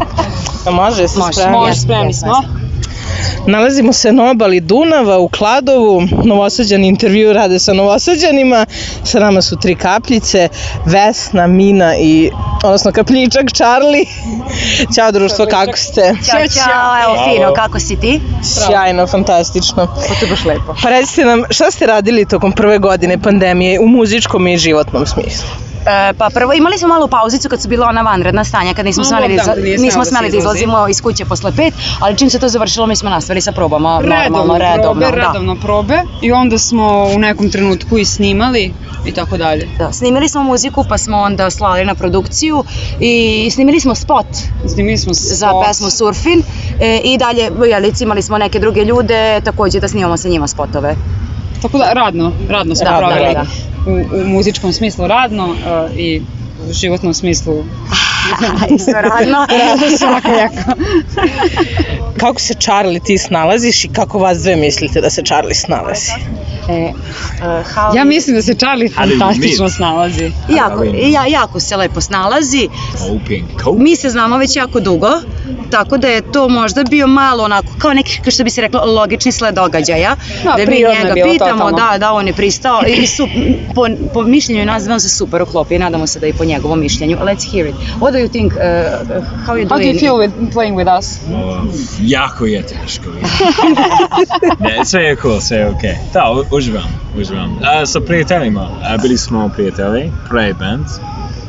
Može, se spremni. Može, spremi smo. Nalazimo se na obali Dunava u Kladovu, novosađani intervju rade sa novosađanima, sa nama su tri kapljice, Vesna, Mina i, odnosno kapljičak Charlie. Ćao društvo, kako ste? Ćao, ćao, evo fino, kako si ti? Sjajno, fantastično. Pa ti baš lepo. Pa recite nam, šta ste radili tokom prve godine pandemije u muzičkom i životnom smislu? E, pa prvo imali smo malu pauzicu kad su bila ona vanredna stanja, kad nismo smeli, da, nismo da smeli da izlazimo iz kuće posle pet, ali čim se to završilo mi smo nastavili sa probama, redovno, normalno, redovno. Probe, da. redovno probe i onda smo u nekom trenutku i snimali i tako dalje. Da, snimili smo muziku pa smo onda slali na produkciju i snimili smo spot. Snimili smo spot. Za pesmu Surfin e, i dalje, jelic, imali smo neke druge ljude takođe da snimamo sa njima spotove. Tako da radno, radno smo radno, da, da, proveli da, da. U, u muzičkom smislu radno uh, i u životnom smislu. Isto radno. radno svakojako. kako se Charlie ti snalaziš i kako vas dve mislite da se Charlie snalazi? Pa, E, uh, e, Halloween... Ja mislim da se Charlie fantastično mi... snalazi. Jako, ja, jako se lepo snalazi. Mi se znamo već jako dugo, tako da je to možda bio malo onako, kao neki, kao što bi se reklo, logični sled događaja. No, da, da mi njega pitamo, totalno. da, da, on je pristao i su, po, po mišljenju nas on se super uklopi, nadamo se da i po njegovom mišljenju. Let's hear it. What do you think, uh, how you doing? How do you feel with playing with us? Uh, jako je teško. ne, sve je cool, sve je okej. Okay. Da, uživam, uživam. A, sa prijateljima, A, bili smo prijatelji, pre band,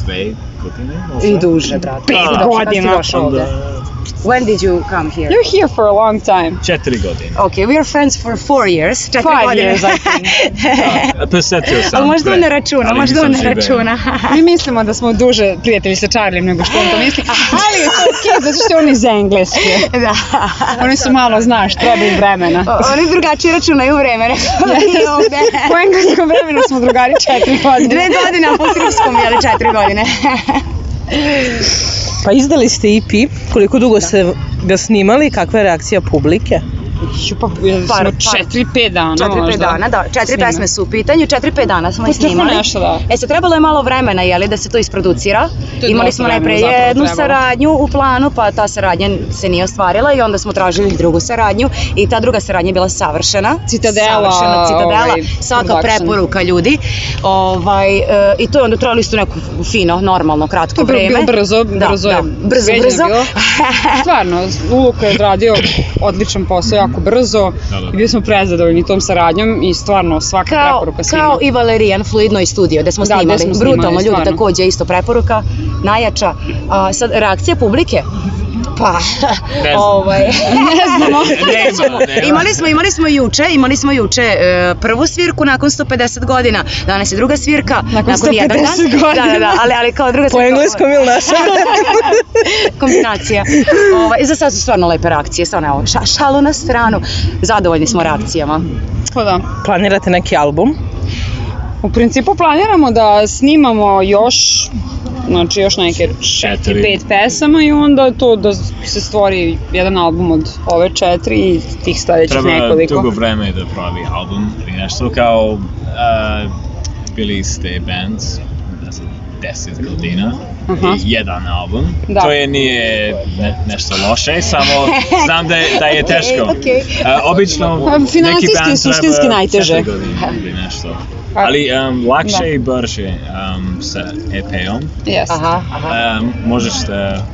dve godine. I duže, brate. Pa, Pet godina. Da, When did you come here? You're here for a long time. Četiri godine. Okay, we are friends for four years. Četiri Five godine. years, I think. da, pa, presetio pa sam. Ali možda ne računa, ali možda ne računa. Mi mislimo da smo duže prijatelji sa Charliem nego što on to misli, ali je to ok, zato što on iz Engleske. da. Oni su malo, znaš, treba im vremena. O, oni drugačije računaju vreme, po engleskom vremenu smo drugari četiri godine. Dve godine, a po srpskom, jeli četiri godine. Pa izdali ste EP, koliko dugo da. ste ga snimali, kakva je reakcija publike? Ju, pa, jel par, smo 4-5 dana 4-5 dana, da. 4 pesme su u pitanju, 4-5 dana smo ih pa snimali. Nešto, da. E sad, trebalo je malo vremena, jeli, da se to isproducira. To je Imali smo najpre jednu trebalo. saradnju u planu, pa ta saradnja se nije ostvarila i onda smo tražili drugu saradnju i ta druga saradnja je bila savršena. Citadela. Savršena citadela, ovaj, svaka production. preporuka ljudi. Ovaj, e, I to je onda trajalo isto neko fino, normalno, kratko vreme. To je bilo brzo, brzo da, je. Da, brzo, brzo. Stvarno, Luka je odradio odličan posao, jako jako brzo da, da. i da. bili smo prezadovoljni tom saradnjom i stvarno svaka kao, preporuka svima. Kao i Valerijan Fluidno i studio gde smo da, Gde smo snimali Brutalno, ljudi, takođe isto preporuka, najjača. A, sad, reakcija publike, Pa, ne znam. ovaj, ne znamo. imali smo, imali smo juče, imali smo juče e, prvu svirku nakon 150 godina, danas je druga svirka. Nakon, nakon 150 jedan godina. Da, da, da, ali, ali kao druga svirka. Po engleskom ili naša. Kombinacija. Ovaj, I za sad su stvarno lepe reakcije, stvarno evo, ša, šalu na stranu. Zadovoljni smo reakcijama. Pa da. Planirate neki album? U principu planiramo da snimamo još znači još neke 4-5 pesama i onda to da se stvori jedan album od ove četiri i tih sledećih Treba nekoliko. Treba dugo vreme da pravi album ili nešto kao uh, bili ste bands, ne znam, 10 godina Aha. Mhm. jedan album. Da. To je nije ne, nešto loše, samo znam da je, da je teško. okay, okay. Uh, obično pa neki band suštinski najteže. nešto. Pa. Ali um, lakše da. i brže um, sa EP-om. Yes. Aha, aha. Um, možeš da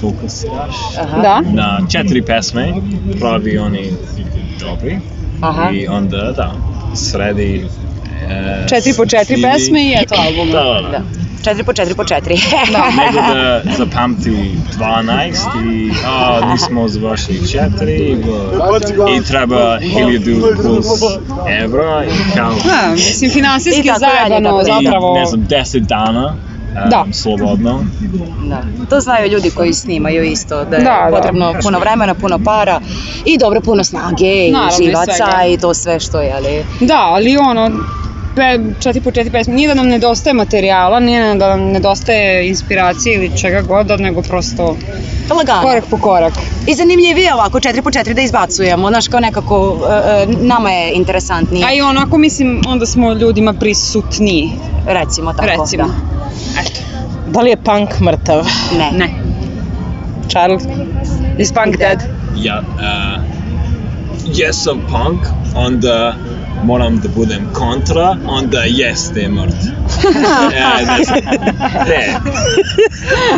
fokusiraš da. na četiri pesme, pravi oni dobri. Aha. I onda, da, sredi... Uh, četiri po četiri CD. pesme i eto album. da, da. da. da. 4 po 4 po 4. Da. da, nego da zapamti 12 i a, nismo završili 4 i treba 1000 plus evra i kao... Da, mislim, finansijski zajebano zapravo... I, ne znam, 10 dana da. slobodno. Da. To znaju ljudi koji snimaju isto, da je da, da. potrebno da. puno vremena, puno para i dobro puno snage i Naravno, živaca i, i to sve što je, ali... Da, ali ono, 4x4 pesme, nije da nam nedostaje materijala, nije da nam nedostaje inspiracije ili čega god, nego prosto Lagano. korak po korak. I zanimljivije je ovako 4 po 4 da izbacujemo, znaš kao nekako e, e, nama je interesantnije. A i onako mislim onda smo ljudima prisutni. Recimo tako. Recimo. Da. Eto. Da li je punk mrtav? Ne. Ne. Charles? Is punk dead? Ja, yeah, uh, jesam punk, onda... The moram da budem kontra, onda jeste da mrtv. ja, znači, ne.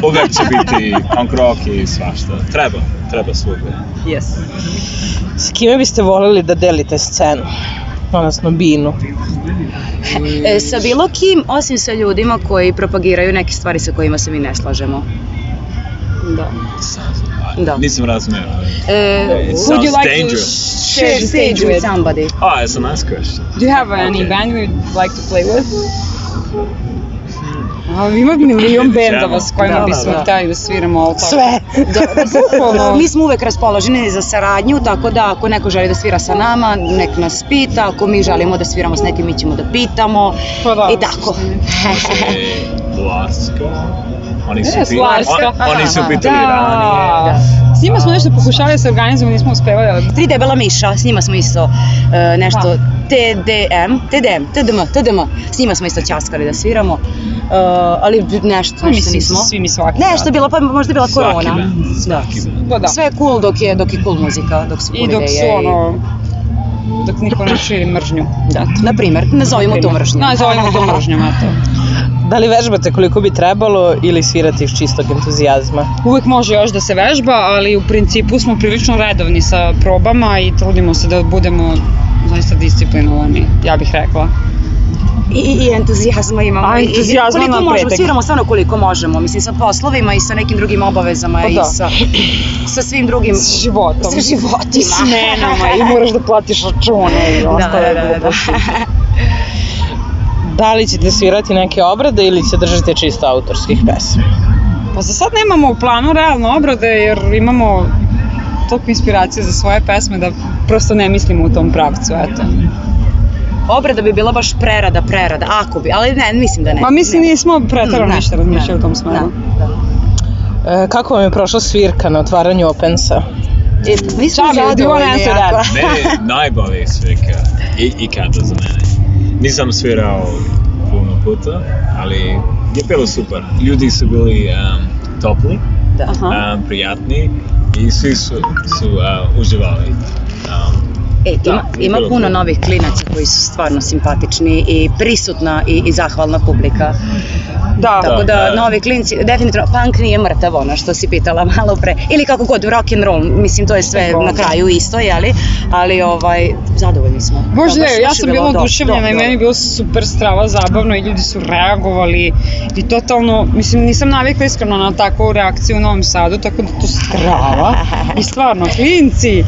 Uvek će biti punk rock i svašta. Treba, treba svugde. Yes. S kime biste voleli da delite scenu? odnosno binu. E, sa bilo kim, osim sa ljudima koji propagiraju neke stvari sa kojima se mi ne slažemo. Da. Da. Nisam razumeo. Uh, it would you like dangerous. to share the stage with somebody? Oh, ah, it's a nice question. Do you have any okay. band you'd like to play with? Hmm. A, ah, ima milion bendova s kojima da, da bismo da, da. htjeli da sviramo ovo. Sve! Da, da, Mi smo uvek raspoloženi za saradnju, tako da ako neko želi da svira sa nama, nek nas pita, ako mi želimo da sviramo s nekim, mi ćemo da pitamo pa da, i tako. Vlaska. Oni su, yes, bili, on, oni su pitali da, da. ranije. Da. S njima smo nešto pokušali da se organizujemo, nismo uspevali. Tri debela miša, s njima smo isto uh, nešto da. TDM, TDM, TDM, TDM. S njima smo isto ćaskali da sviramo, uh, ali nešto, pa nešto nismo. Svi mi svaki Nešto bilo, pa možda je bila korona. Da. Svaki band, svaki Da. Pa da. Sve je cool dok je, dok je cool muzika, dok su cool I dok su ono, dok niko ne širi mržnju. Da, na primer, nazovimo to mržnjom. Nazovimo to mržnjom, eto. Da li vežbate koliko bi trebalo ili svirate iz čistog entuzijazma? Uvek može još da se vežba, ali u principu smo prilično redovni sa probama i trudimo se da budemo zaista disciplinovani, ja bih rekla i, i entuzijazma imamo. A, entuzijazma I, koliko možemo, pretek. sviramo stvarno koliko možemo, mislim sa poslovima i sa nekim drugim obavezama pa da. i sa, sa svim drugim... S životom. Sa životima. I s menama i moraš da platiš račune i da, ostale da, da, da, da da li ćete svirati neke obrade ili se držite čisto autorskih pesama? Pa za sad nemamo u planu realno obrade jer imamo toliko inspiracije za svoje pesme da prosto ne mislimo u tom pravcu, eto. Obrada bi bila baš prerada, prerada, ako bi, ali ne, mislim da ne. Ma mislim ne. nismo pretarano mm, da, ništa da, razmišljali da, u tom smeru. Da, da. E, kako vam je prošla svirka na otvaranju Opensa? E, mi smo zadovoljni. Meni najbolje svirka, I, ikada za mene. Nisam svirao puno puta, ali je bilo super. Ljudi su bili um, topli, da. um, prijatni i svi su, su uh, uživali. Um, E, da, ima, ima puno novih klinaca koji su stvarno simpatični i prisutna i, i zahvalna publika. Da. Tako da, da, da. novi klinci, definitivno, punk nije mrtav, ono što si pitala malo pre. Ili kako god, rock and roll, mislim, to je sve Bom. na kraju isto, jeli? Ali, ovaj, zadovoljni smo. Bože, da, ja sam bila oduševljena i da. meni je bilo super strava, zabavno i ljudi su reagovali i totalno, mislim, nisam navikla iskreno na takvu reakciju u Novom Sadu, tako da to strava. I stvarno, klinci,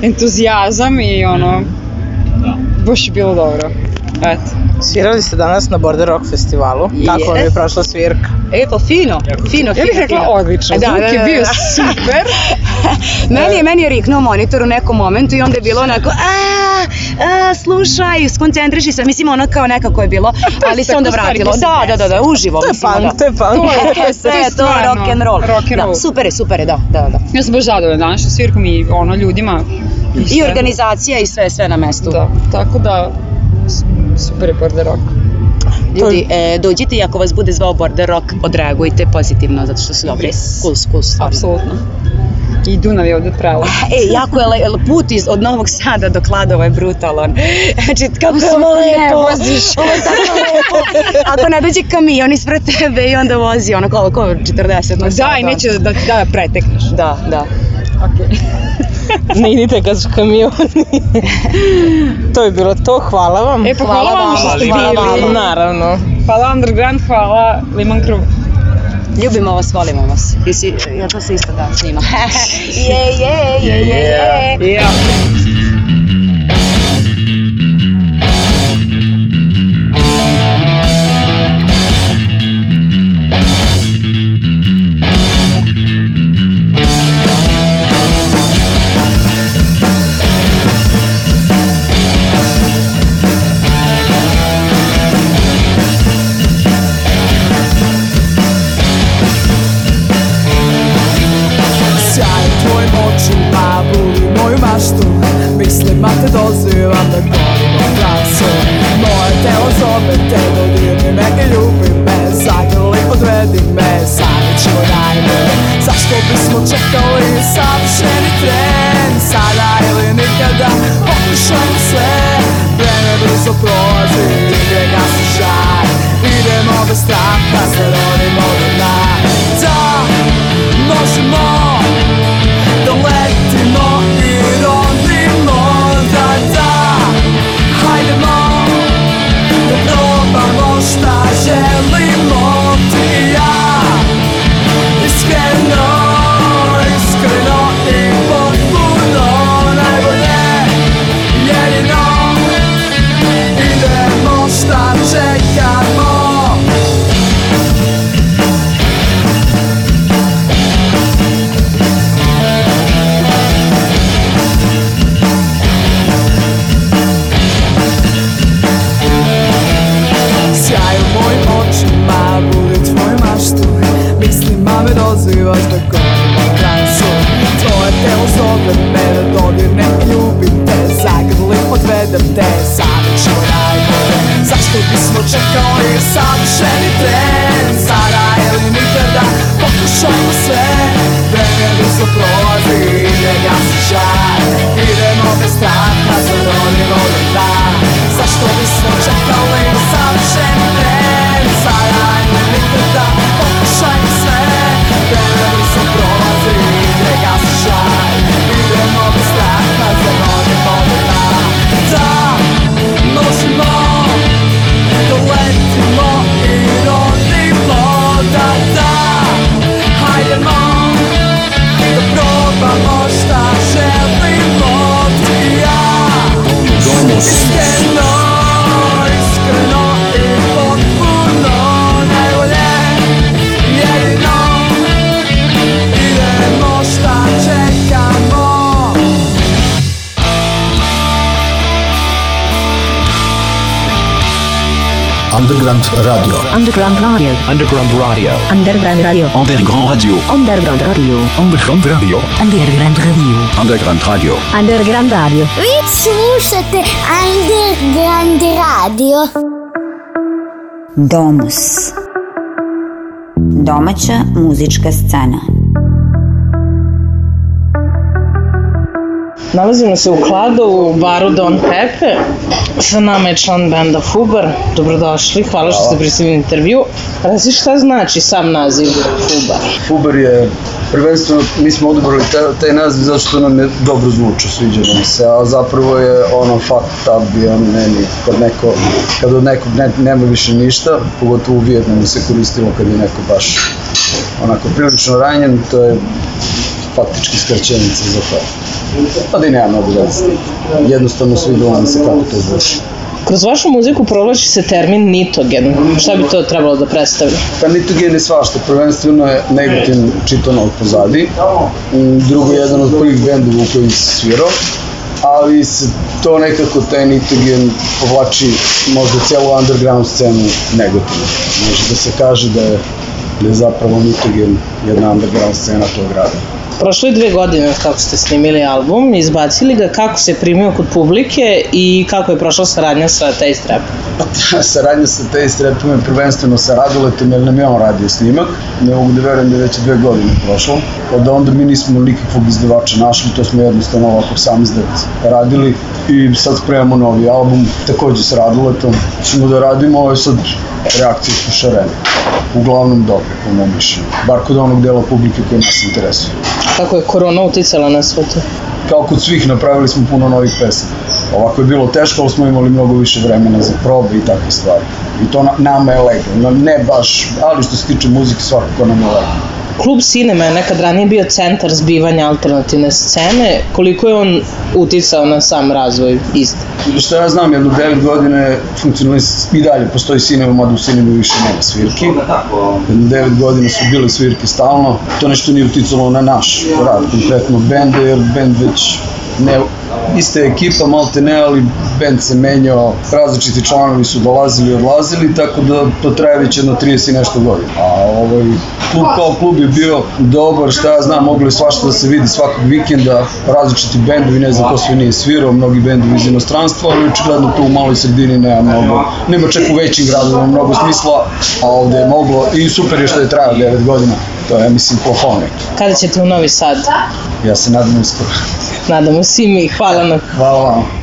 entuzijazam i ono, da. baš je bilo dobro. Eto. Svirali ste danas na Border Rock festivalu. Yes. Kako vam je prošla svirka? E pa fino, fino, fino. Ja bih rekla fino. odlično, da, zvuk da, da, je da. bio super. meni, je, meni je riknuo monitor u nekom momentu i onda je bilo onako, a, a slušaj, skoncentriši se, mislim ono kao nekako je bilo, ali se onda vratilo. Da, da, da, da, uživo. Da. To je punk, to je punk. To je sve, to je rock and roll. Rock and da, roll. Da, super je, super je, da, da, da. Ja sam baš zadovoljna današnjom svirkom i ono ljudima. I, I organizacija i sve, sve na mestu. Da, tako da, super je border rock. Ljudi, e, dođite i ako vas bude zvao border rock, odreagujte pozitivno, zato što su dobri. Yes. Cool, cool, stvarno. Apsolutno. I Dunav je ovde pravo. E, jako je le, put iz, od Novog Sada do Kladova je brutalan. Znači, kako je ovo lepo. voziš. Ovo je tako lepo. Ako ne dođe kamion ispred tebe i onda vozi ono koliko, 40 na Da, i neće da, da pretekneš. Da, da. Ok. ne idite kad su kamioni. to je bilo to, hvala vam. E pa hvala, hvala vam što ste bili. Naravno. Hvala Underground, hvala Limon Crew. Ljubimo vas, volimo vas. I si, ja to se isto da snima. je, je, je, je, je. Underground Radio. Underground Radio. Underground Radio. Underground Radio. Underground Radio. Underground Radio. Underground Radio. Underground Radio. Вид слушате Underground Radio. Domus. Domaća muzička scena. Nalazimo se u Kladovu, u baru Don Pepe. Sa nama je član benda Fubar. Dobrodošli, hvala, hvala. što ste pristavili intervju. Reci šta znači sam naziv Fubar? Fubar je prvenstveno mi smo odobrali taj, taj naziv zato što nam je dobro zvuči, sviđa nam se, a zapravo je ono fucked up bio meni, kad, neko, kad od nekog ne, nema više ništa, pogotovo u Vijetnamu se koristilo kad je neko baš onako prilično ranjen, to je faktički skraćenica za to pa da i nema mnogo veze. Jednostavno svi duvani se kako to zvuši. Kroz vašu muziku provlači se termin nitogen. Šta bi to trebalo da predstavlja? Pa nitogen je svašta. Prvenstveno je Negotin Čitonov pozadi. Drugo, jedan od prvih bendova u kojim se svirao ali se to nekako taj nitogen povlači možda celu underground scenu negativno. Može da se kaže da je, da je zapravo nitogen jedna underground scena tog grada prošle je dve godine od kako ste snimili album, izbacili ga, kako se primio kod publike i kako je prošla saradnja sa Taste Rap? Pa, saradnja sa Taste Rapom je prvenstveno sa Radoletom, jer nam je on radio snimak. Ne mogu da verujem da je već dve godine prošlo. Od pa da onda mi nismo nikakvog izdavača našli, to smo jednostavno ovako sam izdat radili i sad spremamo novi album, takođe sa Radoletom. Ćemo da radimo, ovo je sad reakcija slušarena uglavnom dobre, po mom mišljenju. Bar kod onog dela publike koji nas interesuje. Kako je korona uticala na sve to? Kao kod svih, napravili smo puno novih pesama. Ovako je bilo teško, ali smo imali mnogo više vremena za probe i takve stvari. I to nama je legalno, ne baš, ali što se tiče muzike svakako nam je legalno. Klub Cinema je nekad ranije bio centar zbivanja alternativne scene. Koliko je on uticao na sam razvoj iste? Što ja znam, jedno devet godina je funkcionalist i dalje postoji Cinema, mada u Cinema više nema svirki. Jedno devet godina su bile svirke stalno. To nešto nije uticalo na naš rad, konkretno bende, jer bend već ne, iste ekipa, malte ne, ali bend se menjao, različiti članovi su dolazili i odlazili, tako da to traje već jedno 30 i nešto godina. A ovaj, klub kao klub je bio dobar, šta ja znam, mogli svašta da se vidi svakog vikenda, različiti bendovi, ne znam ko sve nije svirao, mnogi bendovi iz inostranstva, ali očigledno tu u maloj sredini nema mnogo, nema čak u većim gradovima mnogo smisla, a ovde je moglo i super je što je trajao 9 godina, to je, mislim, pohvalno. Kada ćete u Novi Sad? Ja se nadam uskoro nadamo svi mi. Hvala vam. Hvala vam.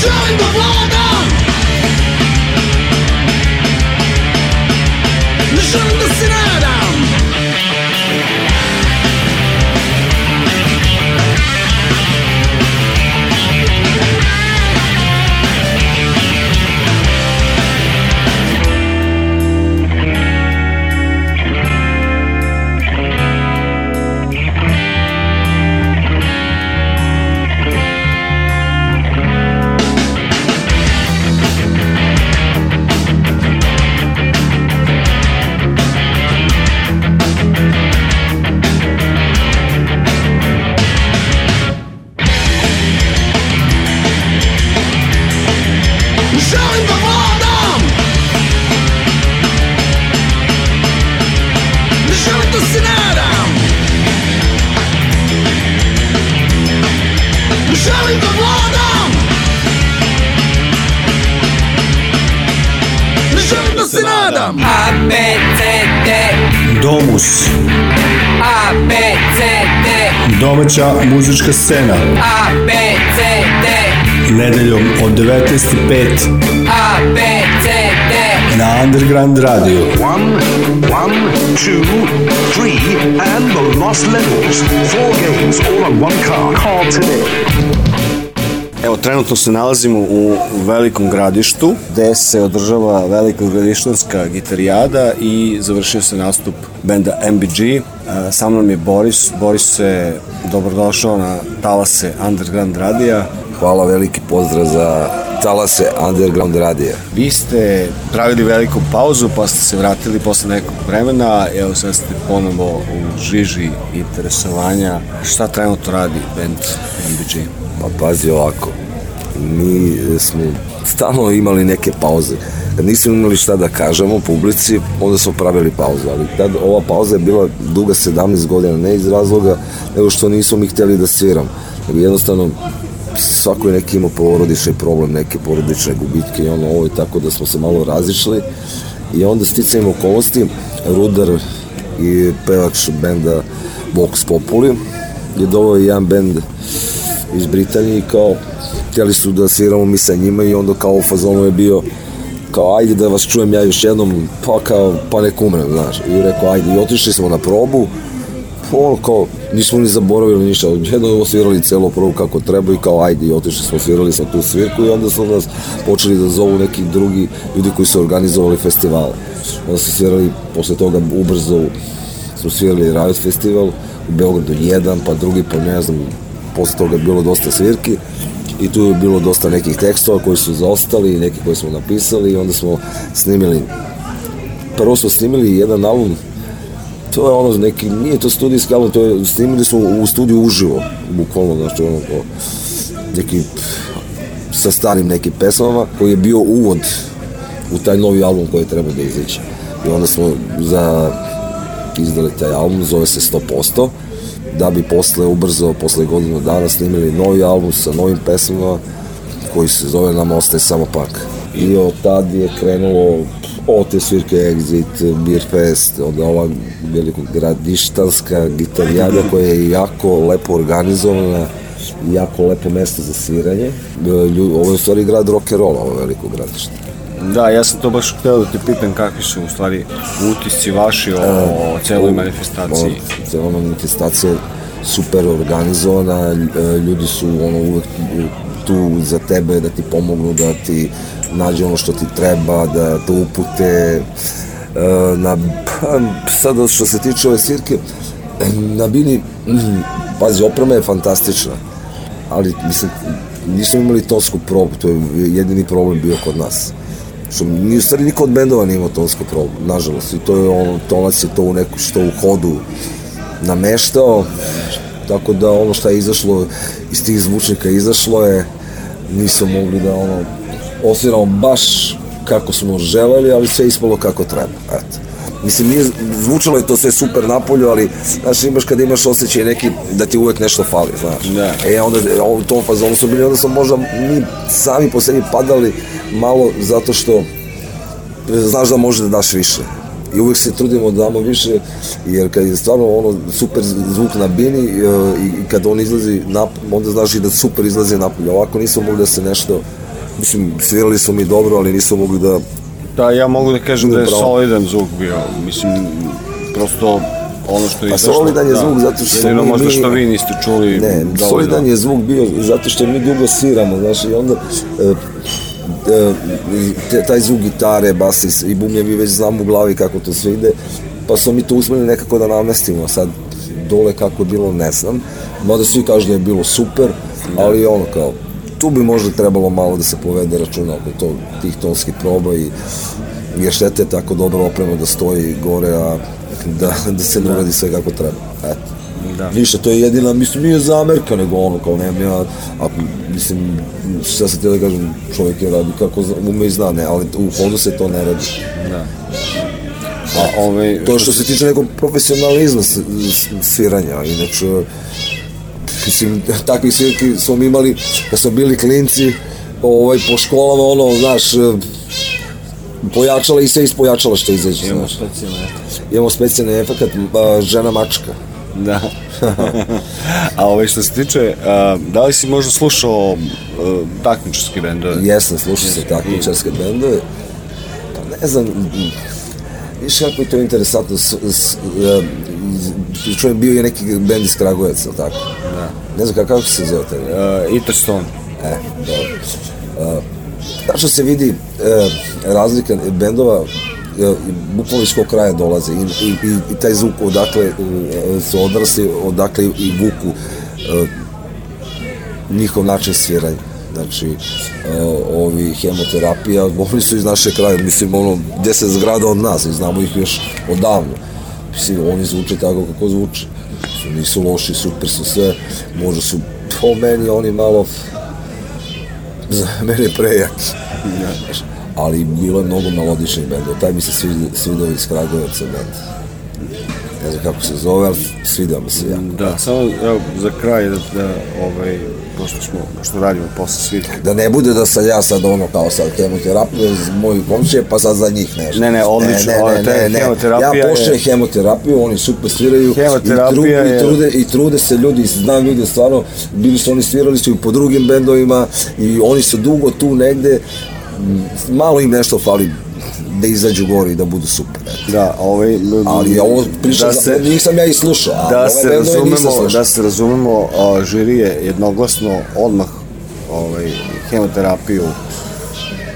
Żadna senada. domaća muzička scena. A, B, C, D. Nedeljom od 19.05. A, B, C, D. Na Underground Radio. One, one, two, three, and the lost levels. Four games all on one car. Call today. Evo, trenutno se nalazimo u Velikom gradištu, gde se održava Velika gradištanska gitarijada i završio se nastup benda MBG. Sa mnom je Boris. Boris se dobrodošao na Talase Underground Radija. Hvala, veliki pozdrav za Talase Underground Radija. Vi ste pravili veliku pauzu, pa ste se vratili posle nekog vremena. Evo sad ste ponovo u žiži interesovanja. Šta trenutno radi band MBG? Pa pazi ovako, mi smo stalno imali neke pauze Kad nismo imali šta da kažemo publici, onda smo pravili pauzu, ali tad ova pauza je bila duga 17 godina, ne iz razloga nego što nismo mi hteli da sviram. Nego jednostavno svako je neki imao porodični problem, neke porodične gubitke i ono ovo je tako da smo se malo razišli i onda sticajem okolnosti Rudar i pevač benda Vox Populi je dovoj jedan bend iz Britanije i kao hteli su da sviramo mi sa njima i onda kao u fazonu je bio kao ajde da vas čujem ja još jednom, pa kao, pa nek umrem, znaš. I rekao ajde, i otišli smo na probu, ono kao, nismo ni zaboravili ništa, jedno osvirali celo probu kako treba i kao ajde, i otišli smo, svirali smo tu svirku i onda su nas počeli da zovu neki drugi ljudi koji su organizovali festival. Onda su svirali, posle toga ubrzo su svirali Riot Festival, u Beogradu jedan, pa drugi, pa ne znam, posle toga je bilo dosta svirki i tu je bilo dosta nekih tekstova koji su zaostali, neki koji smo napisali i onda smo snimili. Prvo smo snimili jedan album, to je ono neki, nije to studijski album, to je, snimili smo u studiju uživo, bukvalno, znači ono ko, neki, sa starim nekim pesmama, koji je bio uvod u taj novi album koji treba da izaći. I onda smo za izdali taj album, zove se 100%, da bi posle ubrzo, posle godinu dana snimili novi album sa novim pesmama koji se zove Nam ostaje samo pak. I od tad je krenulo od te svirke Exit, Beer Fest, od ova veliko gradištanska gitarijada koja je jako lepo organizovana, jako lepo mesto za sviranje. Ovo je u stvari grad roll, ovo veliko gradište. Da, ja sam to baš htio da te pitam kakvi su u stvari utisci vaši o, e, o celoj manifestaciji. O celoj manifestaciji super organizovana, e, ljudi su ono uvek tu za tebe da ti pomognu, da ti nađe ono što ti treba, da te upute e, na, pa, sada što se tiče ove svirke, na bini, pazi, oprema je fantastična, ali mislim, nismo imali tosku probu, to je jedini problem bio kod nas Što ni u stvari niko od bendova nije imao tonsku probu, nažalost. I to je ono, tonac je to u neku što u hodu nameštao. Tako da ono što je izašlo iz tih zvučnika izašlo je, nismo mogli da ono, osviramo baš kako smo želeli, ali sve ispalo kako treba. Eto. Mislim, nije, zvučalo je to sve super napolju, ali, znaš, imaš kada imaš osjećaj neki da ti uvek nešto fali, znaš. Ne. Da. E, onda u tom fazonu su bili, onda smo možda mi sami po sebi padali malo zato što znaš da možeš da daš više. I uvek se trudimo da damo više, jer kad je stvarno ono super zvuk na bini e, i kad on izlazi napolje, onda znaš i da super izlazi napolje. Ovako nismo mogli da se nešto, mislim, svirali smo mi dobro, ali nismo mogli da Da, ja mogu da kažem da je Bravo. solidan zvuk bio, mislim, prosto ono što je pa izašlo. solidan je da. zvuk da, zato što jedino mi, možda što vi niste čuli ne, dovoljno. Da solidan je zvuk bio zato što mi dugo sviramo znaš i onda e, e te, taj zvuk gitare, basa i bumlje mi već znamo u glavi kako to sve ide pa smo mi to uspeli nekako da namestimo sad dole kako je bilo ne znam mada svi kažu da je bilo super da. ali ono kao tu bi možda trebalo malo da se povede računa oko to, tih tonskih proba i jer štete je tako dobro oprema da stoji gore, a da, da se ne da. uradi sve kako treba. Eto. Da. Ništa, to je jedina, mislim, nije zamerka, nego ono, kao nemam ja, a, mislim, šta se ti da kažem, čovjek je radi kako zna, ume i zna, ne, ali u fondu se to ne radi. Da. A, ovaj, to što se tiče nekog profesionalizma sviranja, inače, Mislim, takvi svirki smo mi imali, kad smo bili klinci, ovaj, po školama, ono, znaš, e, pojačala i sve ispojačala što izađe. Imamo znaš. specijalne Imamo specijalne efekt, žena mačka. Da. A ove ovaj, što se tiče, a, da li si možda slušao a, e, takmičarske bendove? Jesam, slušao sam takmičarske bendove. Pa ne znam, Viš kako je to interesantno, s, s, e, čujem bio je neki bend iz Kragujeca, tako? Da. Ne znam kako se zove taj? Uh, Interstone. E, dobro. Uh, e, tačno se vidi uh, razlika bendova uh, bukvalno iz kog kraja dolaze i, i, i, taj zvuk odakle uh, su odrasli, odakle i vuku uh, njihov način sviranja znači uh, ovi hemoterapija, oni su iz naše kraje mislim ono 10 zgrada od nas i znamo ih još odavno Mislim, oni zvuče tako kako zvuče. Su, nisu loši, super su sve. Možda su, po meni, oni malo za mene prejaki. Ali bilo je mnogo melodičnih bendova. Taj mi se svidio, svidio iz Kragovaca bend. Ne znam kako se zove, ali svidio mi se jako. Da, samo evo, za kraj da, da ovaj, pošto, smo, pošto radimo posle svirke. Da ne bude da sam ja sad ono kao sad hemoterapija za moju komšije, pa sad za njih nešto. Ne, ne, odlično, ne, ne, ne, ne, ne. hemoterapija Ja pošljem je... hemoterapiju, oni super sviraju i, trude, je... i, trude, i trude se ljudi, znam ljudi stvarno, bili su oni svirali su i po drugim bendovima i oni su dugo tu negde, malo im nešto fali da izađu gori i da budu super. Eto. Da, ovaj, ali ovo priča, da se, nisam ja i slušao. Da, se razumemo, da se razumemo, a, žiri je jednoglasno odmah ovaj, hemoterapiju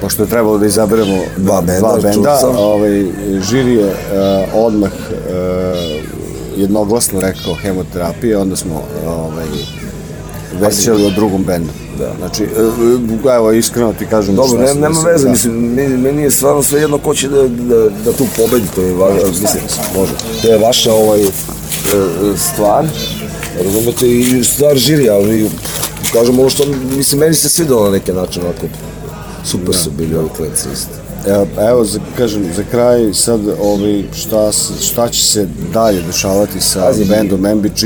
pošto je trebalo da izaberemo dva benda, dva benda ovaj, žiri je uh, e, odmah uh, jednoglasno rekao hemoterapije, onda smo ovaj, većali o drugom bendu. Da. Znači, e, evo, iskreno ti kažem... Da Dobro, ne, nema veze, da. mislim, meni je stvarno sve jedno ko će da, da, da tu pobedi, to je, va, mislim, može. To je vaša ovaj, e, stvar, razumete, i stvar žiri, ali kažem ono što, mislim, meni se svidalo na neki način, onako, super da. su bili ovi klinci isto. Evo, za, kažem, za kraj sad ovi, šta, šta će se dalje dešavati sa Pazi, bendom MBG,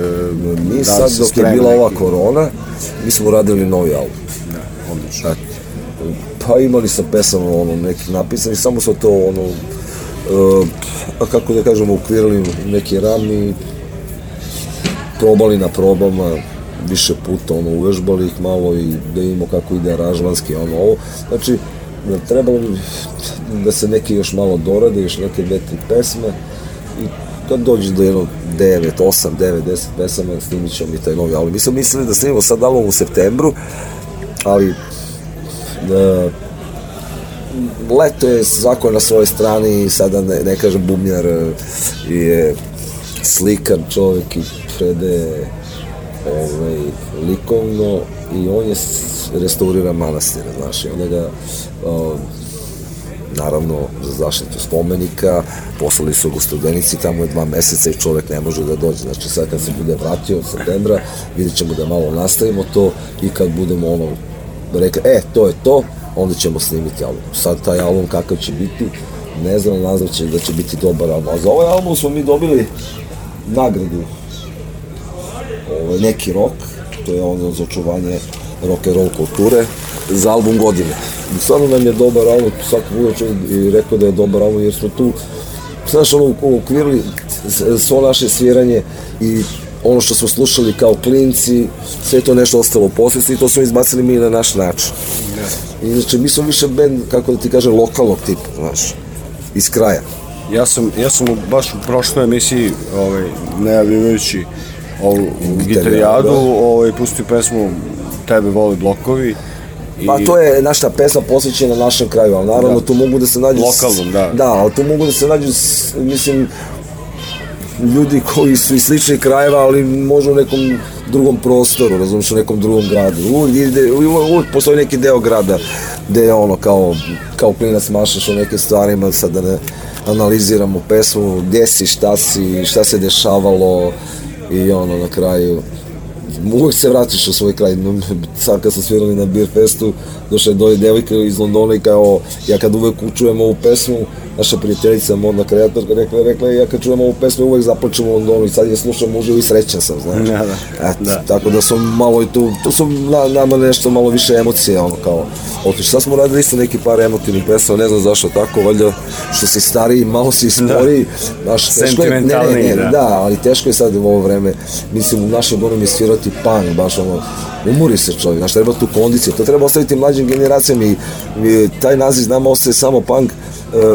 E, mi da, sad dok je bila neki. ova korona, mi smo radili novi album. Da, odlično. Znači, pa imali sam pesama ono, neki napisani, samo smo to ono, uh, kako da kažemo, ukvirali neki ram i probali na probama, više puta ono, uvežbali ih malo i da imamo kako ide aranžmanski ono ovo. Znači, da trebalo bi da se neki još malo dorade, još neke dve, tri pesme, kad dođe do jednog 9, 8, 9, 10 pesama, snimit ćemo mi taj novi album. Mi smo mislili da snimimo sad album u septembru, ali da, leto je svako na svojoj strani i sada ne, ne kažem bubnjar e, je slikan čovjek i prede ovaj, likovno i on je restaurira manastire, znaš, i onda ga o, naravno za zaštitu spomenika, poslali su ga u Studenici, tamo je dva meseca i čovek ne može da dođe. Znači sad kad se bude vratio od septembra, vidit ćemo da malo nastavimo to i kad budemo ono rekli, e, to je to, onda ćemo snimiti album. Sad taj album kakav će biti, ne znam, nazvat će da će biti dobar album. A za ovaj album smo mi dobili nagradu ovaj, neki rok, to je ono za očuvanje rock and roll kulture, za album godine stvarno nam je dobar album, svaki bude čovjek i rekao da je dobar album jer smo tu, znaš ono, ukvirili svo naše sviranje i ono što smo slušali kao klinci, sve to nešto ostalo u i to smo izbacili mi na naš način. I znači, mi smo više band, kako da ti kažem, lokalnog tipa, znaš, iz kraja. Ja sam, ja sam baš u prošloj emisiji, ovaj, najavljujući ovu gitarijadu, da. ovaj, pustio pesmu Tebe voli blokovi, Pa I... Pa to je naša pesma posvećena našem kraju, ali naravno da. tu mogu da se nađu... Lokalnom, da. Da, ali tu mogu da se nađu, mislim, ljudi koji su iz sličnih krajeva, ali možda u nekom drugom prostoru, razumiješ, u nekom drugom gradu. Uvijek, ide, uvijek postoji neki deo grada gde je ono kao, kao klinac mašaš o nekim stvarima, sad da ne analiziramo pesmu, gdje si, šta si, šta se dešavalo i ono na kraju uvek se vraćaš u svoj kraj. Sad kad smo svirali na Beer Festu, došla je dole devojka iz Londona i kao, ja kad uvek učujem ovu pesmu, naša prijateljica, modna kreatorka, rekla, rekla ja kad čujem ovu pesmu uvek zaplačem u Londonu i sad je slušam uživo i srećan sam, znači. Da, da. Et, da. Tako da sam malo i tu, tu su na, nama nešto malo više emocije, ono kao, otiš, sad smo radili isto neki par emotivnih pesama, ne znam zašto tako, valjda što si stariji, malo si da. sporiji, da. naš, teško je, ne, ne, ne, da. da. ali teško je sad u ovo vreme, mislim, u našem domu mi svirati punk, baš ono, umori se čovjek, znaš, treba tu kondiciju, to treba ostaviti mlađim generacijama i, i taj naziv znamo ostaje samo punk, E,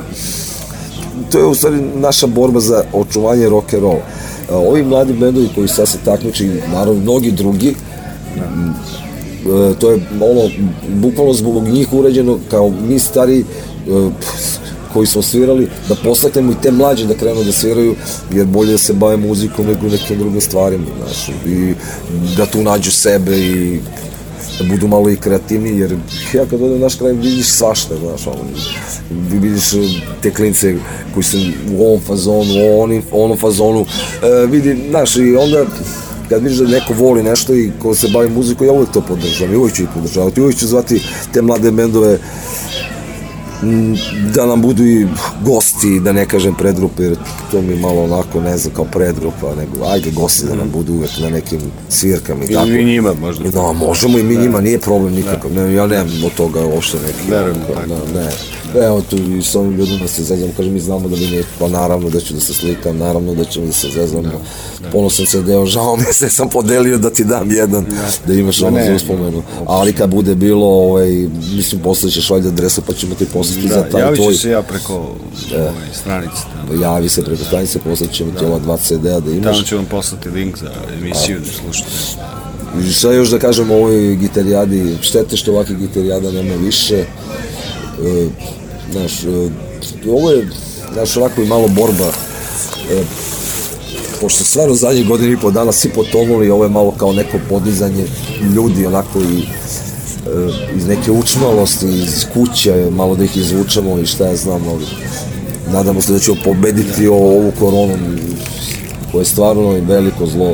to je u stvari naša borba za očuvanje rock and roll. E, ovi mladi bendovi koji sad se takmiče i naravno mnogi drugi, e, to je ono, bukvalno zbog njih urađeno kao mi stari koji smo svirali, da postaknemo i te mlađe da krenu da sviraju, jer bolje da se bave muzikom nego nekim drugim stvarima, znaš, i da tu nađu sebe i Da budu malo i kreativniji, jer ja kad odem naš kraj vidiš svašta, znaš, ono, vidiš e, te klince koji su u ovom fazonu, u onim, onom fazonu, e, vidi, znaš, i onda kad vidiš da neko voli nešto i ko se bavi muzikom, ja uvek to podržavam i uvijek ću ih podržavati, uvijek ću zvati te mlade bendove Mm, da nam budu i gosti, da ne kažem predgrupe, jer to mi malo onako, ne znam, kao predgrupa, nego ajde gosti da nam budu uvek na nekim svirkama i tako. Ili njima možda. Da, možemo i mi da. njima, nije problem da. nikakav, ne, ja nemam od toga uopšte neki. Verujem, da, tako. Da, ne. Evo tu i s ovim ljudima se zezam, kažem mi znamo da mi nije, pa naravno da ću da se slikam, naravno da ćemo da se zezam, da, da. ponosan sam deo, žao mi se sam podelio da ti dam jedan, da, da imaš da, ono za uspomenu, ali kad bude bilo, ovaj, mislim, posle ćeš valjda adresa pa ćemo ti poslati da, za taj tvoj. Javit se ja preko e, ovaj, stranice. Tamo. Pa javi se preko stranice, poslat ćemo da. ti ova dva CD-a da imaš. Tamo ću vam poslati link za emisiju A, da slušate. I šta još da kažem o ovoj gitarijadi, štete što ovakve gitarijada nema više, e, Znaš, e, ovo je, znaš, onako i malo borba. E, pošto stvarno zadnjih godina i po dana svi potonuli, ovo je malo kao neko podizanje ljudi, onako i e, iz neke učmalosti, iz kuće, malo da ih izvučemo i šta ja znam, ali nadamo se da ćemo pobediti ovu koronu koja je stvarno i veliko zlo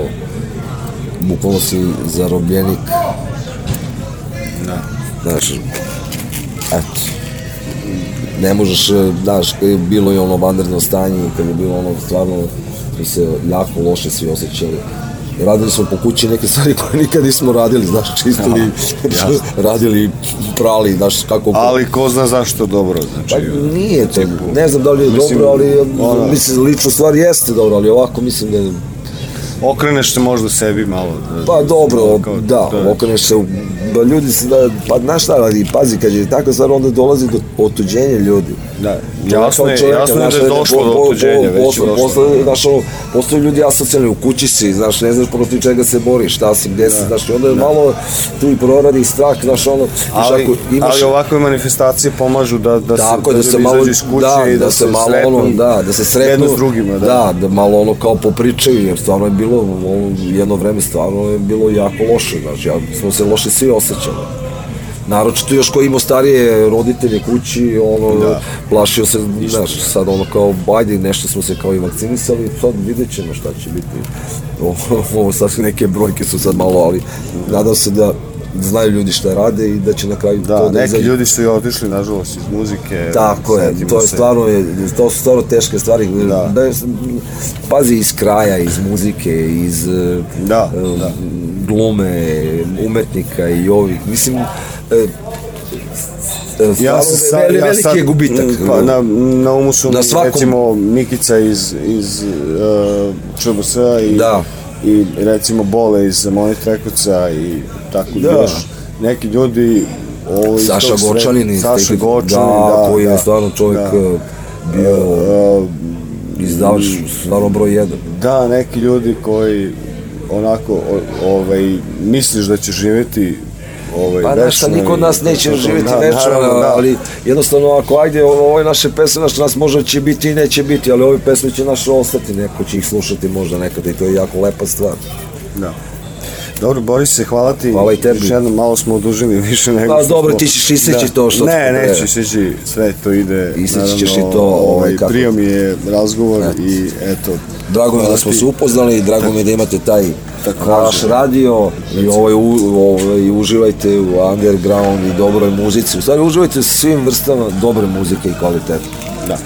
bukvalno si zarobljenik da. znači eto ne možeš, daš, e, bilo je ono vanredno stanje, kad je bilo ono stvarno, mi da se jako loše svi osjećali. Radili smo po kući neke stvari koje nikad nismo radili, znaš, čistili, Aha, radili, prali, znaš, kako... Ali ko zna zašto dobro, znači... Pa nije to, tipu, ne znam da li je mislim, dobro, ali e, ona... mislim, lično stvar jeste dobro, ali ovako mislim da okreneš se možda sebi malo. Da, pa dobro, da, kao, da, da, okreneš se Da ljudi se da, pa znaš šta, radi, pazi, kad je tako stvar, onda dolazi do otuđenja ljudi. Da, jasno je, čovjeka, jasno je da je došlo do otuđenja već. Znaš, ono, postoje ljudi asocijalni, u kući si, znaš, ne znaš protiv čega se boriš, šta si, gde si, da. znaš, onda je da. malo tu i proradi strah, znaš, ono, ali, ako imaš... Ali ovakve manifestacije pomažu da, da, tako, se, da, da se malo, iz kuće da, i da, da se, se malo, sretnu, ono, da, da se sretnu, jedno s drugima, da. da. da, malo ono kao popričaju, jer stvarno je bilo, ono, jedno vreme stvarno je bilo jako loše, znaš, ja, smo se loše svi osjećali osjećalo. Naročito još ko imao starije roditelje kući, ono, da. plašio se, znaš, sad ono kao, bajde, nešto smo se kao i vakcinisali, sad vidjet ćemo šta će biti. Ovo, sad neke brojke su sad malo, ali nadam se da znaju ljudi šta rade i da će na kraju da, to da neki izađe. ljudi su i otišli nažalost iz muzike tako je, to je stvarno je, to su stvarno teške stvari da. da pazi iz kraja, iz muzike iz e, da, uh, da. glume, umetnika i ovih, mislim uh, ja sam veli, ja veliki sad, je gubitak. Pa, na, na umu su na svakom... recimo Mikica iz, iz uh, ČBS-a i, da. i recimo Bole iz Monit i tako da. još neki ljudi ovo, Saša Gočanin iz Saša tek, Gočanin, da, da, koji da, je stvarno čovjek da. E, bio uh, izdavač stvarno broj jedan. Da, neki ljudi koji onako ovaj, misliš da će živjeti ovaj, pa znaš, šta niko od nas neće večno, da, živjeti da, večno, da. ali jednostavno ako ajde ove naše pesme naš nas možda će biti i neće biti, ali ove pesme će naše ostati, neko će ih slušati možda nekada i to je jako lepa stvar. Da. Dobro, Boris, se hvala ti. Hvala i tebi. Još jedno, malo smo odužili više nego pa, dobro, ti ćeš iseći da. to što... Ne, neću iseći, sve to ide. Iseći ćeš i to. Ovaj, ovaj, kako... Prio mi je razgovor ne. i eto. Drago mi da smo se upoznali, drago mi je da imate taj Tako vaš radio i ovaj, ovaj, uživajte u underground i dobroj muzici. U stvari uživajte u svim vrstama dobre muzike i kvalitete. Da.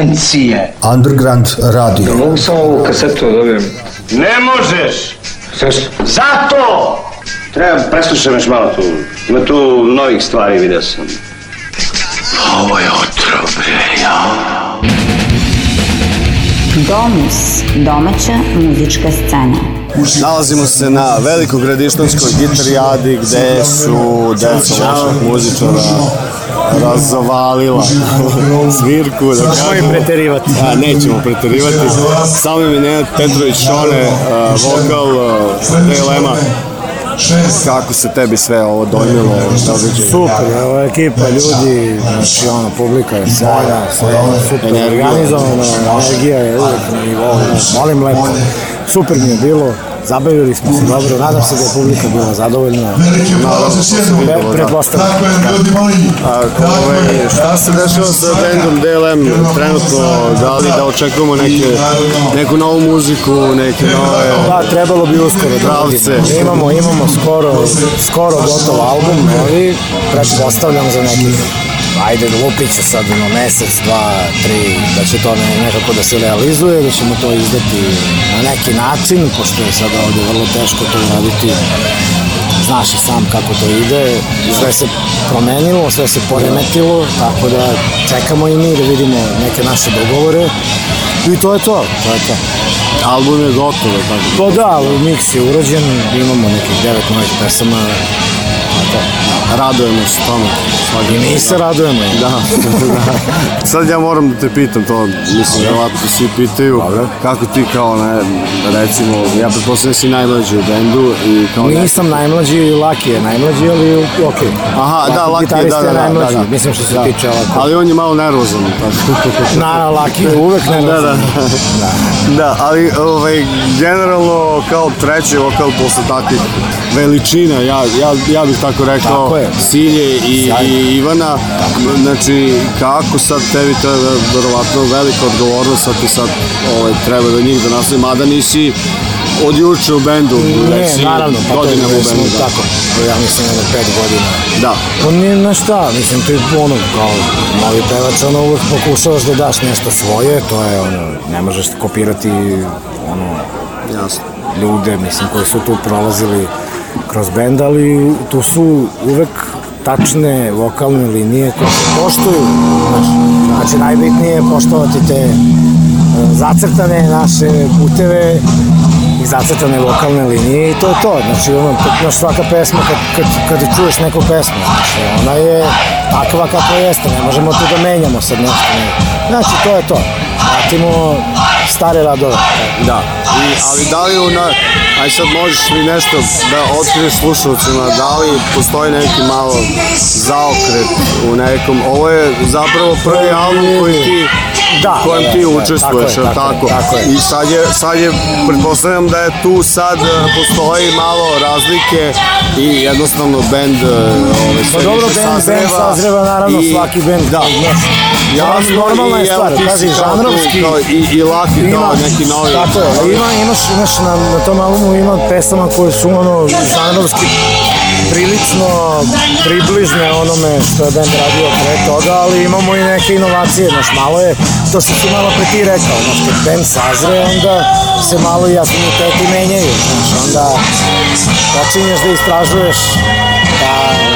emisije. Underground radio. Da mogu samo ovu kasetu da dobijem? Ne možeš! Zašto? Zato! Treba preslušam još malo tu. Ima tu novih stvari, vidio sam. Ovo je otrov, bre, ja. Domus, domaća muzička scena. Nalazimo se na velikog gradištanskoj gitarijadi gde su deca loših muzičara razovalila svirku. Da Nemoj preterivati. Da, nećemo preterivati. Samo mi Nenad Petrović Šone, uh, vokal uh, e, dlm Kako se tebi sve ovo dojmilo? Super, evo ekipa, ljudi, znači ono, publika je sjajna, sve ono super, organizovana, energija je uvijek na nivou, molim lepo super mi je bilo, zabavili smo se dobro, nadam se da je publika bila zadovoljna. No, Pretpostavljam. A ovaj, šta se dešava sa bandom DLM trenutno? Da li da očekujemo neke, neku novu muziku, neke nove... Da, trebalo bi uskoro da Imamo, imamo skoro, skoro gotov album, ali pretpostavljam za nekih ajde lupit će sad ono mesec, dva, tri, da će to nekako da se realizuje, da ćemo to izdati na neki način, pošto je sad ovdje vrlo teško to uraditi znaš i sam kako to ide, sve se promenilo, sve se poremetilo, tako da čekamo i mi da vidimo neke naše dogovore i to je to, to je to. Album je gotovo, tako? Pa da, ali miks je urađen, imamo nekih devet novih pesama, a to radujemo se tome. I mi se radujemo. Da. da. Sad ja moram da te pitam to, mislim, vjerovatno svi pitaju Dobre. kako ti kao, ne, recimo, ja pretpostavljam da si najmlađi u bendu i kao... Da- Nisam ne... najmlađi, Laki je najmlađi, ali ok. Aha, Laki da, Laki da, je, da, da, najmlađi, da, da, mislim što se da. tiče ovako. Ali on je malo nervozan. Naravno, Laki je uvek nervozan. Da, da. da, ali, ovaj, generalno, kao treći vokal posle takvih veličina, ja, ja, ja bih tako rekao, tako je. Silje i, i Ivana. Tako. Znači, kako sad tebi, to je verovatno velika odgovornost, sad ti sad ovaj, treba do njih da nastavi, mada nisi od juče u bendu. Ne, već naravno, pa to je smo da. tako, ja mislim jedno pet godina. Da. Pa nije na šta, mislim ti ono, kao novi pevač, ono uvek pokušavaš da daš nešto svoje, to je ono, ne možeš kopirati ono, Jasno. ljude, mislim, koji su tu prolazili kroz bend, ali tu su uvek tačne vokalne linije koje se poštuju. Znaš, znači, najbitnije je poštovati te e, zacrtane naše puteve i zacrtane vokalne linije i to je to. Znači, ono, naš svaka pesma, kad, kad, kad čuješ neku pesmu, znači, ona je takva kakva jeste, ne možemo tu da menjamo sad nešto. Znači, to je to pratimo stare radove. Da, I, ali da li u... Na... Aj sad možeš mi nešto da otkriješ slušalcima, da li postoji neki malo zaokret u nekom, ovo je zapravo prvi album koji ti da, kojem ti da, učestvuješ, tako, je, tako, tako. Je, I sad je, sad je, pretpostavljam da je tu sad e, postoji malo razlike i jednostavno bend e, ove, ovaj, pa dobro, više band, sazreva. Band sazreva, naravno, i, svaki bend. Da, Ja normalna je stvar, pazi, žanrovski. I, i lati ima, neki novi. Tako je, ima, imaš, imaš na, na tom albumu ima pesama koje su ono žanrovski prilično približne onome što je band radio pre toga, ali imamo i neke inovacije, znaš, malo je, to što si malo pre ti rekao, znaš, kad band sazre, onda se malo i afiniteti menjaju, znaš, onda počinješ da istražuješ, da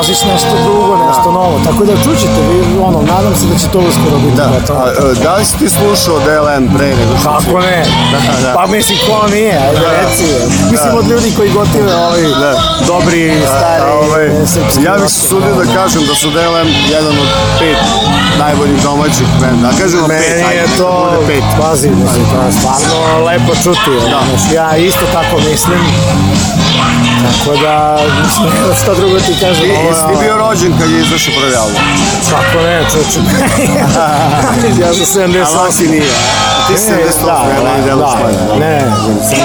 tražiš nešto drugo, nešto da. novo. Tako da čućete, vi, ono, nadam se da će to uskoro biti da. gotovo. Da. da li si ti slušao DLM pre nego što Kako ne? Da, da, da. Pa mislim, ko nije, ajde da. reci. Da. Mislim, od ljudi koji gotive ovi dobri, stari, da, ovaj, srpski. Ja bih se sudio da kažem da su DLM jedan od pet najboljih domaćih benda. Da kažemo Meni pet, ajde, je to, pet. Pazi, mislim, to stvarno lepo čuti. Da. Ja isto tako mislim. Tako da, mislim, šta drugo ti kažem, ovo Nisi ti bio rođen kad je izašao prvi album. Kako ne, čoče. ja sam 78. A Vasi nije. Ti si 78. E, da, ne, da, da, ne, 78.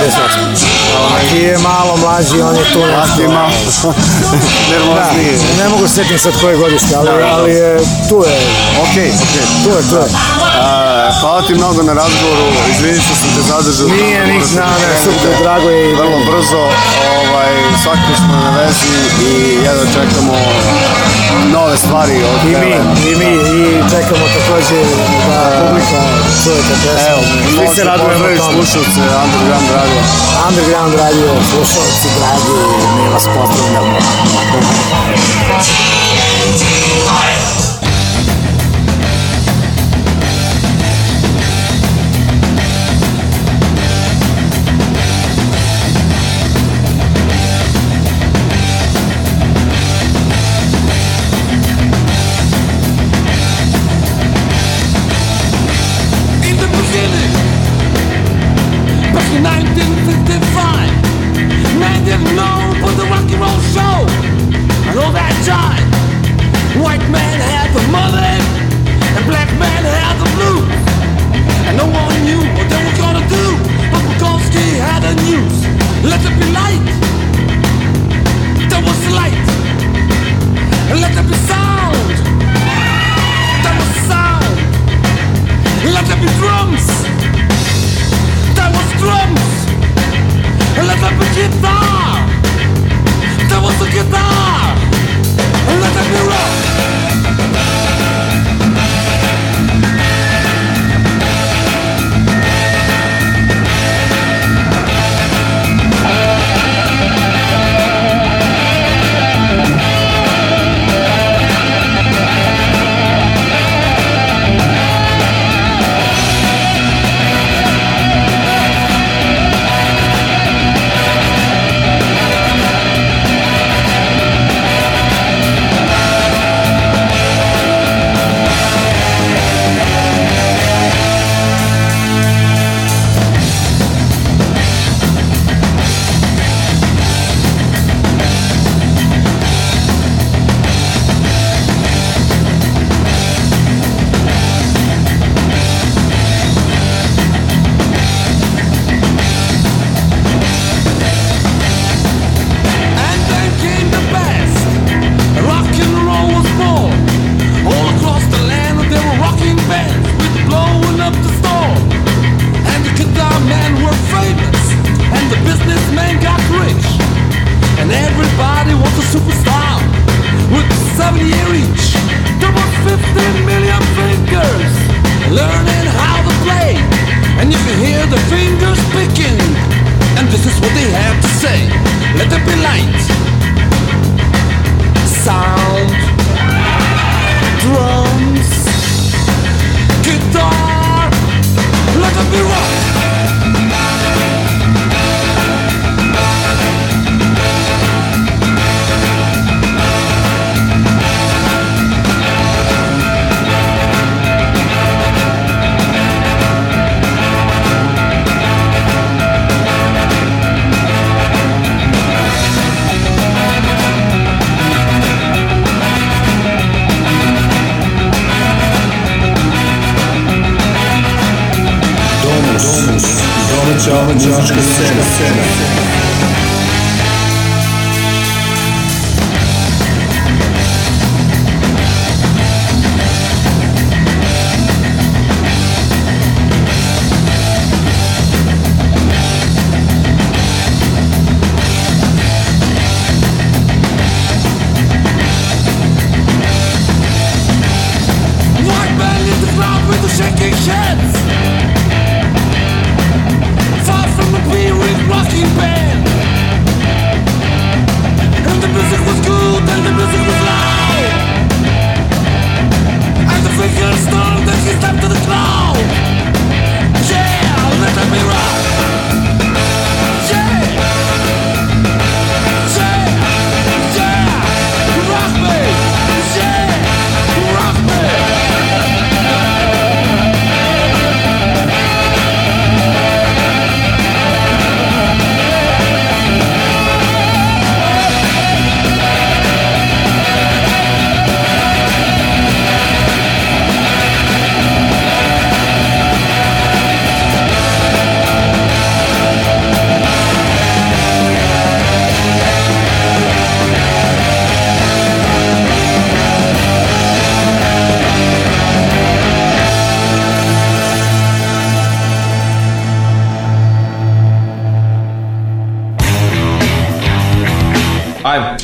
Maki je malo mlađi, on je tu nešto. Maki je malo nervozniji. Da, ne mogu sjetiti sad koje godište, ali, da, ali je, tu je. Okej, okay, okej. Okay. Tu je, tu je. A, Hvala ti mnogo na razgovoru, izvini što sam te zadržao. Nije niks namera, da, super, drago je. Vrlo brzo, ovaj, svakako smo na vezi i jedno da čekamo nove stvari od I mi, i mi, i čekamo također da publika čuje ta pesma. Evo, mi se radujemo tome. Slušalce, Underground Radio. Underground Radio, slušalci, dragi, mi vas pozdravljamo.